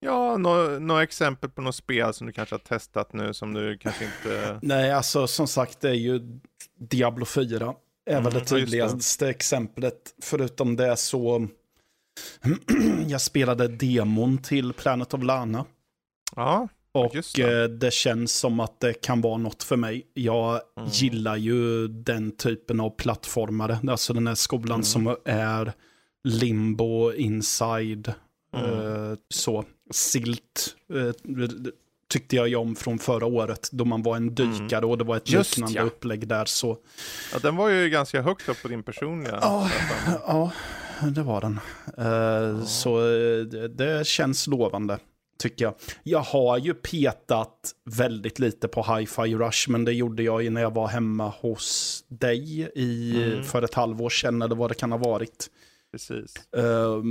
Ja, några exempel på något spel som du kanske har testat nu som du kanske inte... Nej, alltså som sagt det är ju Diablo 4. Är mm, väl det tydligaste det. exemplet. Förutom det så... jag spelade demon till Planet of Lana. Ja, och det. Eh, det. känns som att det kan vara något för mig. Jag mm. gillar ju den typen av plattformare. Alltså den här skolan mm. som är limbo, inside, mm. uh, så. Silt uh, tyckte jag ju om från förra året då man var en dykare mm. och det var ett Just, liknande ja. upplägg där. Så. Ja, den var ju ganska högt upp på din personliga. Ja, ja det var den. Uh, oh. Så det, det känns lovande tycker jag. Jag har ju petat väldigt lite på Hi-Fi Rush, men det gjorde jag ju när jag var hemma hos dig i, mm. för ett halvår sedan, eller vad det kan ha varit. Precis. Uh,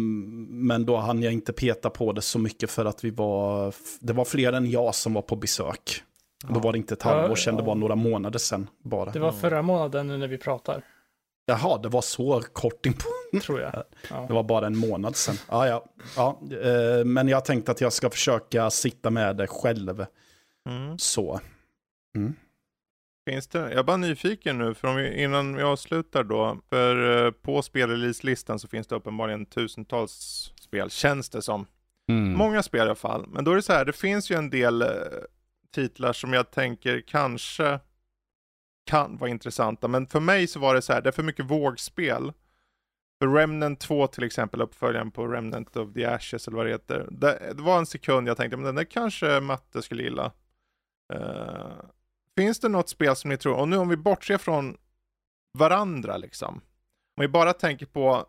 men då hann jag inte peta på det så mycket för att vi var, det var fler än jag som var på besök. Ja. Då var det inte ett halvår sedan, ja. det var några månader sedan bara. Det var förra månaden nu när vi pratar. Jaha, det var så kort in på. Tror jag. Ja. Det var bara en månad sedan. Ja, ja. ja. Uh, men jag tänkte att jag ska försöka sitta med det själv. Mm. Så. Mm. Finns det? Jag är bara nyfiken nu, för vi, innan vi avslutar då. För uh, på spelrelease-listan så finns det uppenbarligen tusentals spel, känns det som. Mm. Många spel i alla fall. Men då är det så här, det finns ju en del uh, titlar som jag tänker kanske kan vara intressanta. Men för mig så var det så här, det är för mycket vågspel. För Remnant 2 till exempel, uppföljaren på Remnant of the Ashes eller vad det heter. Det, det var en sekund jag tänkte, men den där kanske Matte skulle gilla. Uh, Finns det något spel som ni tror, och nu om vi bortser från varandra liksom. Om vi bara tänker på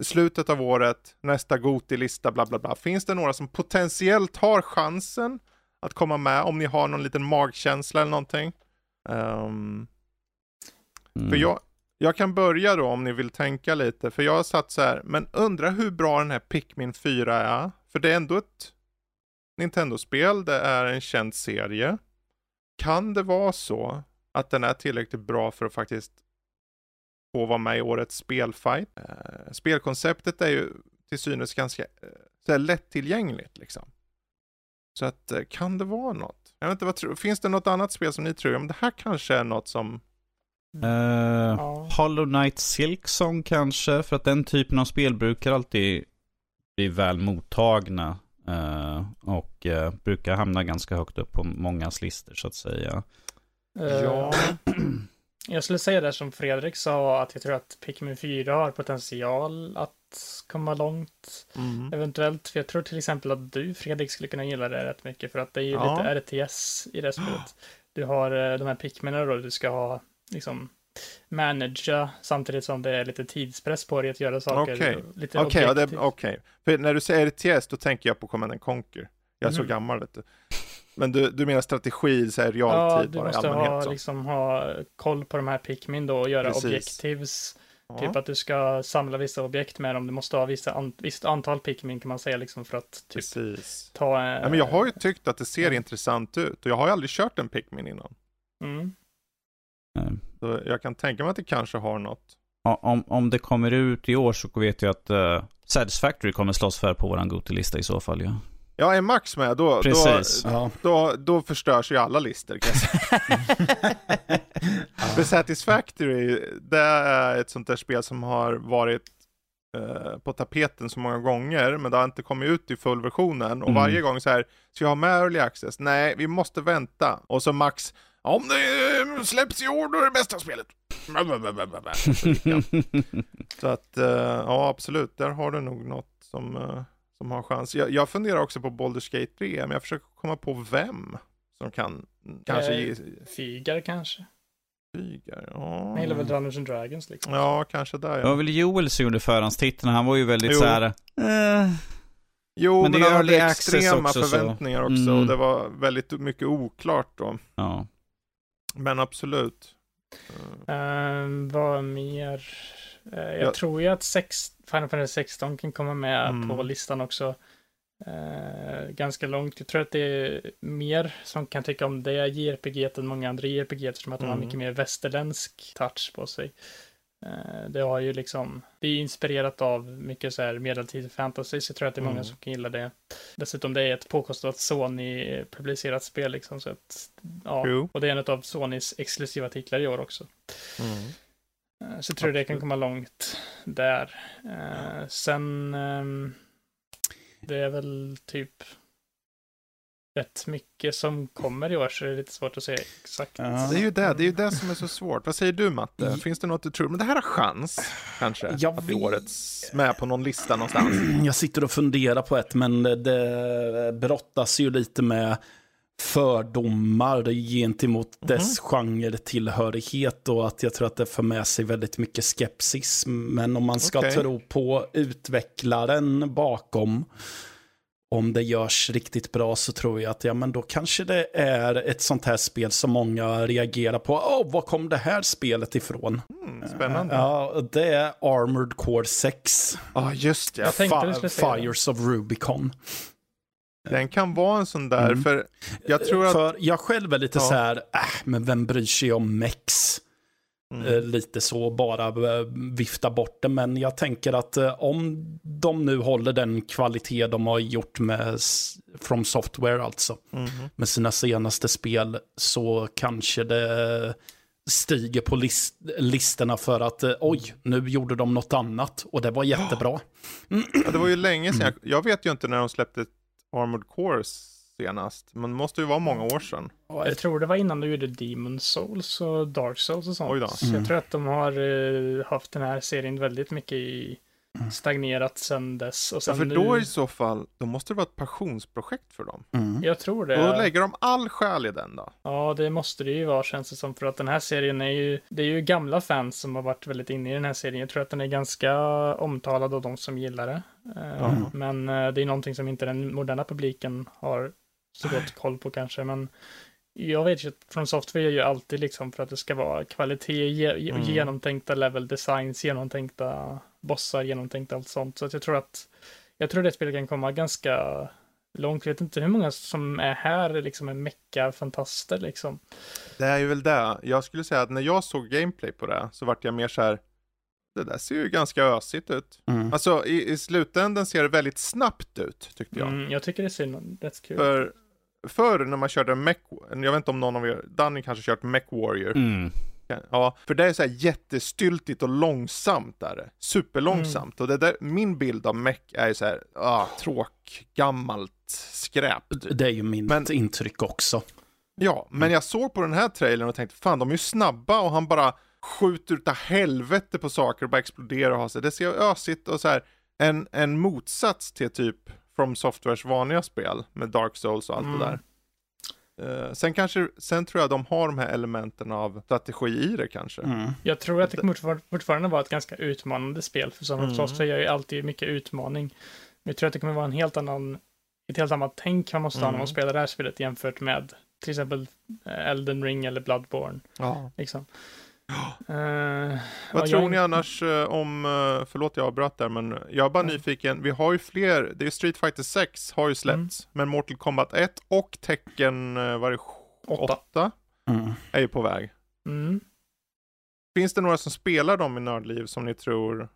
slutet av året, nästa Goti-lista, bla bla bla. Finns det några som potentiellt har chansen att komma med om ni har någon liten magkänsla eller någonting? Um, mm. För jag, jag kan börja då om ni vill tänka lite, för jag har satt så här, men undra hur bra den här Pikmin 4 är. För det är ändå ett Nintendo-spel, det är en känd serie. Kan det vara så att den är tillräckligt bra för att faktiskt få vara med i årets spelfight? Eh, spelkonceptet är ju till synes ganska eh, så lättillgängligt liksom. Så att eh, kan det vara något? Jag vet inte, vad tror, finns det något annat spel som ni tror, om det här kanske är något som Uh, ja. Hollow Knight Silksong kanske, för att den typen av spel brukar alltid bli väl mottagna. Uh, och uh, brukar hamna ganska högt upp på mångas listor så att säga. Ja. Jag skulle säga det som Fredrik sa, att jag tror att Pikmin 4 har potential att komma långt. Mm. Eventuellt, för jag tror till exempel att du Fredrik skulle kunna gilla det rätt mycket, för att det är ju ja. lite RTS i det spelet. Du har de här Pikminerna då, du ska ha liksom managera samtidigt som det är lite tidspress på dig att göra saker. Okej, okay. okay, ja, det, okay. För när du säger RTS då tänker jag på Command Conquer. Jag är mm. så gammal vet du. Men du, du menar strategi, så här, realtid ja, bara i allmänhet? Ja, du måste liksom ha koll på de här Pikmin då och göra Precis. objectives. Ja. Typ att du ska samla vissa objekt med dem. Du måste ha vissa an visst antal Pikmin kan man säga liksom för att typ Precis. ta... Eh, ja, men jag har ju tyckt att det ser intressant ut och jag har ju aldrig kört en Pikmin innan. Mm. Så jag kan tänka mig att det kanske har något. Om, om det kommer ut i år så vet jag att uh, Satisfactory kommer slåss för på våran Goty-lista i så fall. Ja. Ja, är Max med då, Precis. då, ja. då, då förstörs ju alla listor kan jag säga. ja. Satisfactory, det är ett sånt där spel som har varit eh, på tapeten så många gånger, men det har inte kommit ut i fullversionen. Och mm. varje gång så här, ska jag ha med early access? Nej, vi måste vänta. Och så Max, om det eh, släpps i år då är det bästa spelet. så att, uh, ja absolut, där har du nog något som, uh, som har chans. Jag, jag funderar också på Baldur's Gate 3, men jag försöker komma på vem som kan kanske ge... Figar kanske? Figar, ja. Han gillar väl Dungeons and Dragons liksom. Ja, kanske där ja. Det var väl Joel som gjorde förhandstiteln, han var ju väldigt jo. så här... Uh... Jo, men, men det han hade extrema också, förväntningar så. också mm. och det var väldigt mycket oklart då. Ja. Men absolut. Uh, vad mer? Uh, jag ja. tror ju att sex, Final Fantasy 16 kan komma med mm. på listan också. Uh, ganska långt. Jag tror att det är mer som kan tycka om det JRPG än många andra JRPG eftersom att mm. de har mm. mycket mer västerländsk touch på sig. Eh, det har ju liksom, det är inspirerat av mycket så här medeltid fantasy, så jag tror att det är många mm. som kan gilla det. Dessutom det är ett påkostat Sony-publicerat spel liksom, så att, ja, True. och det är en av Sonys exklusiva titlar i år också. Mm. Eh, så jag tror Absolut. det kan komma långt där. Uh, sen, um, det är väl typ rätt mycket som kommer i år så det är lite svårt att säga exakt. Ja. Det är ju det, det är ju det som är så svårt. Vad säger du Matte? Finns det något du tror? Men det här har chans, kanske? Jag att bli årets med på någon lista någonstans. Jag sitter och funderar på ett, men det brottas ju lite med fördomar gentemot mm. dess genre-tillhörighet och att jag tror att det för med sig väldigt mycket skepsis. Men om man ska okay. tro på utvecklaren bakom om det görs riktigt bra så tror jag att ja, men då kanske det är ett sånt här spel som många reagerar på. Åh, oh, var kom det här spelet ifrån? Mm, spännande. Ja, det är Armored Core 6. Ja, ah, just det. Jag tänkte du skulle säga Fires of Rubicon. Den kan vara en sån där, Mm. för jag tror att... För jag själv är lite Ja. så här, äh, men vem bryr sig om mex? Mm. Eh, lite så, bara eh, vifta bort det. Men jag tänker att eh, om de nu håller den kvalitet de har gjort med From Software alltså, Mhm. med sina senaste spel, så kanske det stiger på list listorna för att oj, nu gjorde de något annat och det var jättebra. Ja, det var ju länge sedan. Mm. Jag, jag vet ju inte när de släppte Armored Core senast, men det måste ju vara många år sedan. Jag tror det var innan du gjorde Demon Souls och Dark Souls och sånt. Oj då. Så Mm. jag tror att de har eh, haft den här serien väldigt mycket i stagnerat sedan dess. Och Ja, sen för nu, då i så fall, då måste det vara ett passionsprojekt för dem. Mm. Jag tror det. Då lägger de all själ i den då. Ja, det måste det ju vara känns det som. För att den här serien är ju, det är ju gamla fans som har varit väldigt inne i den här serien. Jag tror att den är ganska omtalad av de som gillar det. Ja. Men eh, det är någonting som inte den moderna publiken har så gott koll på kanske. Men jag vet ju att från Software gör ju alltid liksom för att det ska vara kvalitet, ge, ge- Mm. genomtänkta level designs, genomtänkta bossar, genomtänkta allt sånt. Så att jag tror att jag tror det spelet kan komma ganska långt. Jag vet inte hur många som är här liksom är mecka-fantaster liksom. Det är ju väl det. Jag skulle säga att när jag såg gameplay på det så vart jag mer så här. Det där ser ju ganska ösigt ut. Mm. Alltså i, i slutändan ser det väldigt snabbt ut tyckte jag. Mm, jag tycker det ser rätt kul ut. För förr när man körde Mech, jag vet inte om någon av er, Danny kanske kört Mech Warrior. Mm. Ja, för det är så här jättestyltigt och långsamt där. det. Superlångsamt. Och det där, min bild av Mech är så här, ah, tråk, gammalt skräp. typ. Det är ju mitt Men- intryck också. Ja, men jag såg på den här trailern och tänkte, fan de är ju snabba och han bara skjuter utav helvete på saker och bara exploderar och har sig. Det ser ösigt och så här, en, en motsats till typ From Softwares vanliga spel med Dark Souls och allt Mm. det där. Eh, sen kanske, sen tror jag de har de här elementen av strategi i det kanske. Mm. Jag tror att det kommer fortfar- fortfarande vara ett ganska utmanande spel, för som Mm. Software gör ju alltid mycket utmaning. Men jag tror att det kommer vara en helt annan, ett helt annat tänk man måste ha när Mm. man spelar det här spelet jämfört med till exempel eh, Elden Ring eller Bloodborne. Ja. Liksom. Eh, Vad ja, tror jag- ni annars eh, om, eh, förlåt jag avbröt där, men jag är bara Mm. nyfiken. Vi har ju fler, det är Street Fighter 6 har ju släppts, Mm. men Mortal Kombat 1 och Tekken, vad är det, Åtta. 8 Mm. är ju på väg. Mm. Finns det några som spelar dem i Nördliv som ni tror?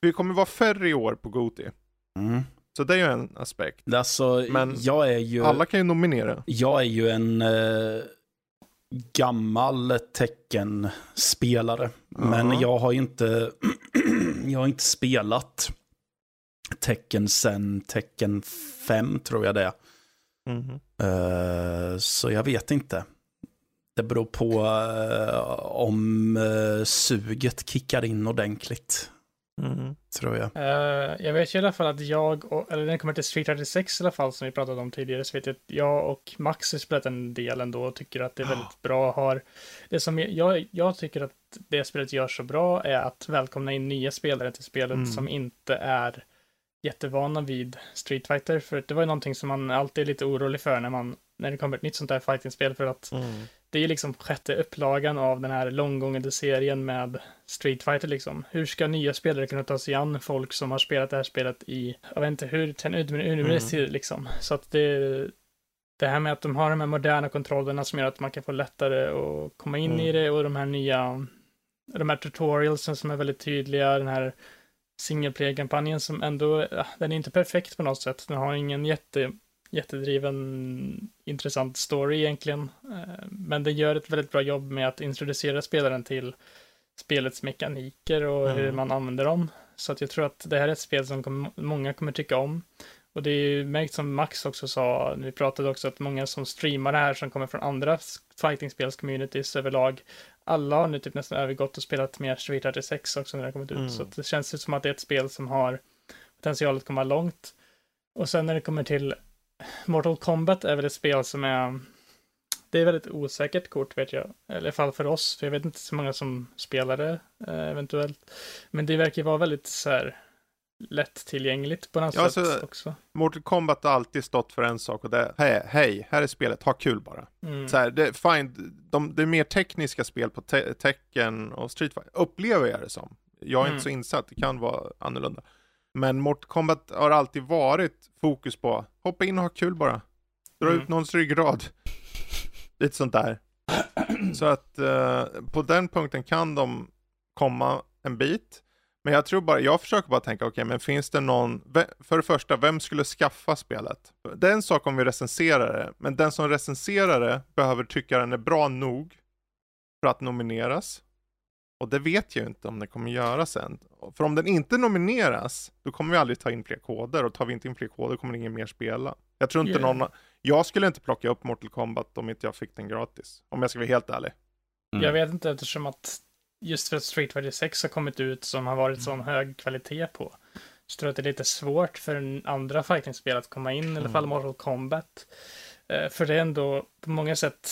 Vi kommer vara färre i år på Goti. Mm. Så det är ju en aspekt. Alltså, Men jag är ju... Alla kan ju nominera. Jag är ju en eh, gammal teckenspelare. Men Ja. jag har inte, jag har inte spelat tecken sen tecken 5 tror jag det är. Mhm. Eh, så jag vet inte. Det beror på eh, om eh, suget kickar in ordentligt, Mhm. tror jag. Eh, jag vet ju i alla fall att jag, och, eller när det kommer till Street Fighter 6 i alla fall, som vi pratade om tidigare, så vet jag att jag och Max har spelat en del ändå och tycker att det är väldigt bra. Har, det som jag- jag, jag tycker att det spelet gör så bra är att välkomna in nya spelare till spelet Mm. som inte är jättevana vid Street Fighter. För det var ju någonting som man alltid är lite orolig för när man, när det kommer ett nytt sånt här fightingspel för att Mm. Det är liksom sjätte upplagan av den här långgående serien med Street Fighter liksom. Hur ska nya spelare kunna ta sig an folk som har spelat det här spelet i, jag vet inte hur, ten urminnes tid liksom. Så att det, det här med att de har de här moderna kontrollerna som gör att man kan få lättare att komma in Mm. i det och de här nya, de här tutorialsen som är väldigt tydliga, den här single player-kampanjen som ändå, den är inte perfekt på något sätt. Den har ingen jätte, jättedriven intressant story egentligen. Eh, Men det gör ett väldigt bra jobb med att introducera spelaren till spelets mekaniker och Mm. hur man använder dem. Så att jag tror att det här är ett spel som många kommer tycka om. Och det är ju märkt som Max också sa, vi pratade också att många som streamar det här som kommer från andra fightingspels-communities överlag, alla har nu typ nästan övergått och spelat mer Street Fighter 6 också när det har kommit ut. Mm. Så det känns ju som att det är ett spel som har potential att komma långt. Och sen när det kommer till Mortal Kombat är väl ett spel som är det är väldigt osäkert kort vet jag. Eller i alla fall för oss, för jag vet inte så många som spelar det eh, eventuellt. Men det verkar vara väldigt så här lättillgängligt på något Ja, sätt alltså- också. Mortal Kombat har alltid stått för en sak och det är, hej, hej här är spelet, ha kul bara. Mm. Så här, det, är fine, de, det är mer tekniska spel på te Tekken och Street Fighter, upplever jag det som. Jag är Mm. inte så insatt, det kan vara annorlunda. Men Mortal Kombat har alltid varit fokus på, hoppa in och ha kul bara. Dra Mm. ut någons ryggrad. Lite sånt där. Så att eh, på den punkten kan de komma en bit. Men jag tror bara, jag försöker bara tänka, okej, men finns det någon, för det första, vem skulle skaffa spelet? Det är en sak om vi recenserar det, men den som recenserar det behöver tycka den är bra nog för att nomineras. Och det vet jag ju inte om det kommer göra sen. För om den inte nomineras, då kommer vi aldrig ta in fler koder och tar vi inte in fler koder kommer ingen mer spela. Jag tror inte Yeah. någon, jag skulle inte plocka upp Mortal Kombat om inte jag fick den gratis. Om jag ska vara helt ärlig. Mm. Jag vet inte eftersom att just för att Street Fighter 6 har kommit ut som har varit sån hög kvalitet på. Så tror jag att det är lite svårt för en andra fightingspel att komma in, i alla fall Mm. Mortal Kombat. Eh, För det är ändå på många sätt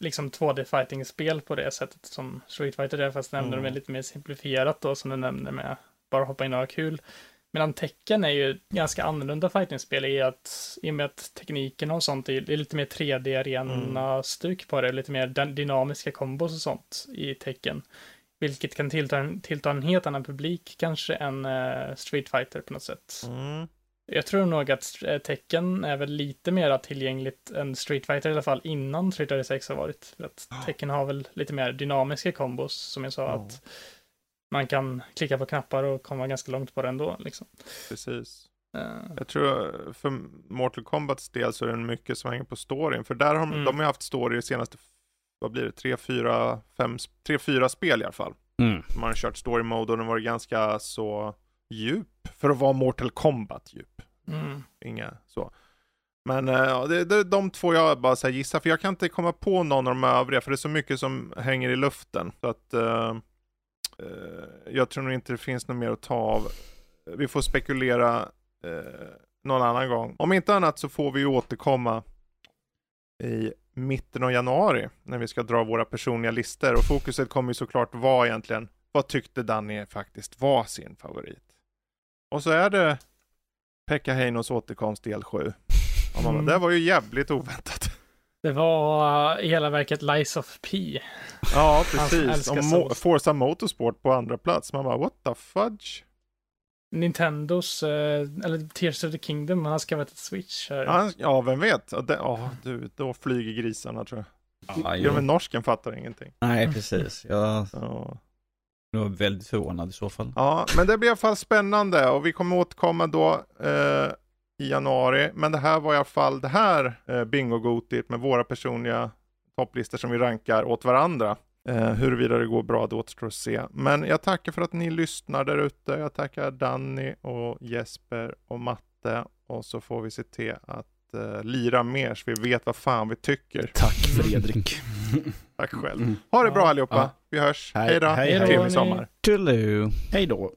liksom 2D fightingspel på det sättet som Street Fighter är, fast nämner Mm. de är lite mer simplifierat då som du nämnde med bara hoppa in och ha kul. Medan tecken är ju ganska annorlunda fightingspel i att i och med att tekniken och sånt är, är lite mer 3D-arena-stuk på det, lite mer dynamiska kombos och sånt i tecken. Vilket kan tillta en, tillta en helt annan publik kanske än eh, Street Fighter på något sätt. Mm. Jag tror nog att eh, tecken är väl lite mer tillgängligt än Street Fighter i alla fall innan Street Fighter 6 har varit. För att tecken har väl lite mer dynamiska kombos som jag sa Ja. att man kan klicka på knappar och komma ganska långt på det ändå liksom. Precis. Eh, Jag tror för Mortal Kombats del så är det mycket som hänger på storyn. För där har de, Mm. de har haft story de senaste, vad blir det, tre, fyra, fem, tre, fyra spel i alla fall. Mm. Man har kört story mode och den var ganska så djup för att vara Mortal Kombat djup. mm. Inga så. Men eh, ja, det, det är de två jag bara så gissar, för jag kan inte komma på någon av de övriga, för det är så mycket som hänger i luften. Så att eh, jag tror nog inte det finns något mer att ta av. Vi får spekulera eh, någon annan gång. Om inte annat så får vi återkomma i mitten av januari när vi ska dra våra personliga listor och fokuset kommer ju såklart vara egentligen vad tyckte Danny faktiskt var sin favorit? Och så är det Pekka Heinos återkomst del 7. Och man bara, Mm. Det var ju jävligt oväntat. Det var i hela verket Lies of P. Ja, precis. Och. Mo- Forza Motorsport på andra plats. Man bara, what the fudge? Nintendos, eh, eller Tears of the Kingdom, han har skaffat ett Switch här. Ja, ja vem vet? Ja, du, då flyger grisarna tror jag. Ja, Ja, men norsken fattar ingenting. Nej, precis. Jag Ja var väldigt förvånad i så fall. Ja, men det blir i alla fall spännande och vi kommer återkomma då eh, i januari. Men det här var i alla fall det här eh, Bingogotit med våra personliga topplistor som vi rankar åt varandra. Eh, huruvida det går bra, det återstår att se. Men jag tackar för att ni lyssnar där ute. Jag tackar Danny och Jesper och Matte. Och så får vi se till att eh, lira mer så vi vet vad fan vi tycker. Tack Fredrik. Tack själv. Mm. Ha det bra allihopa. Ja. Vi hörs. Hej. Hej då. Trevlig sommar. Hej då.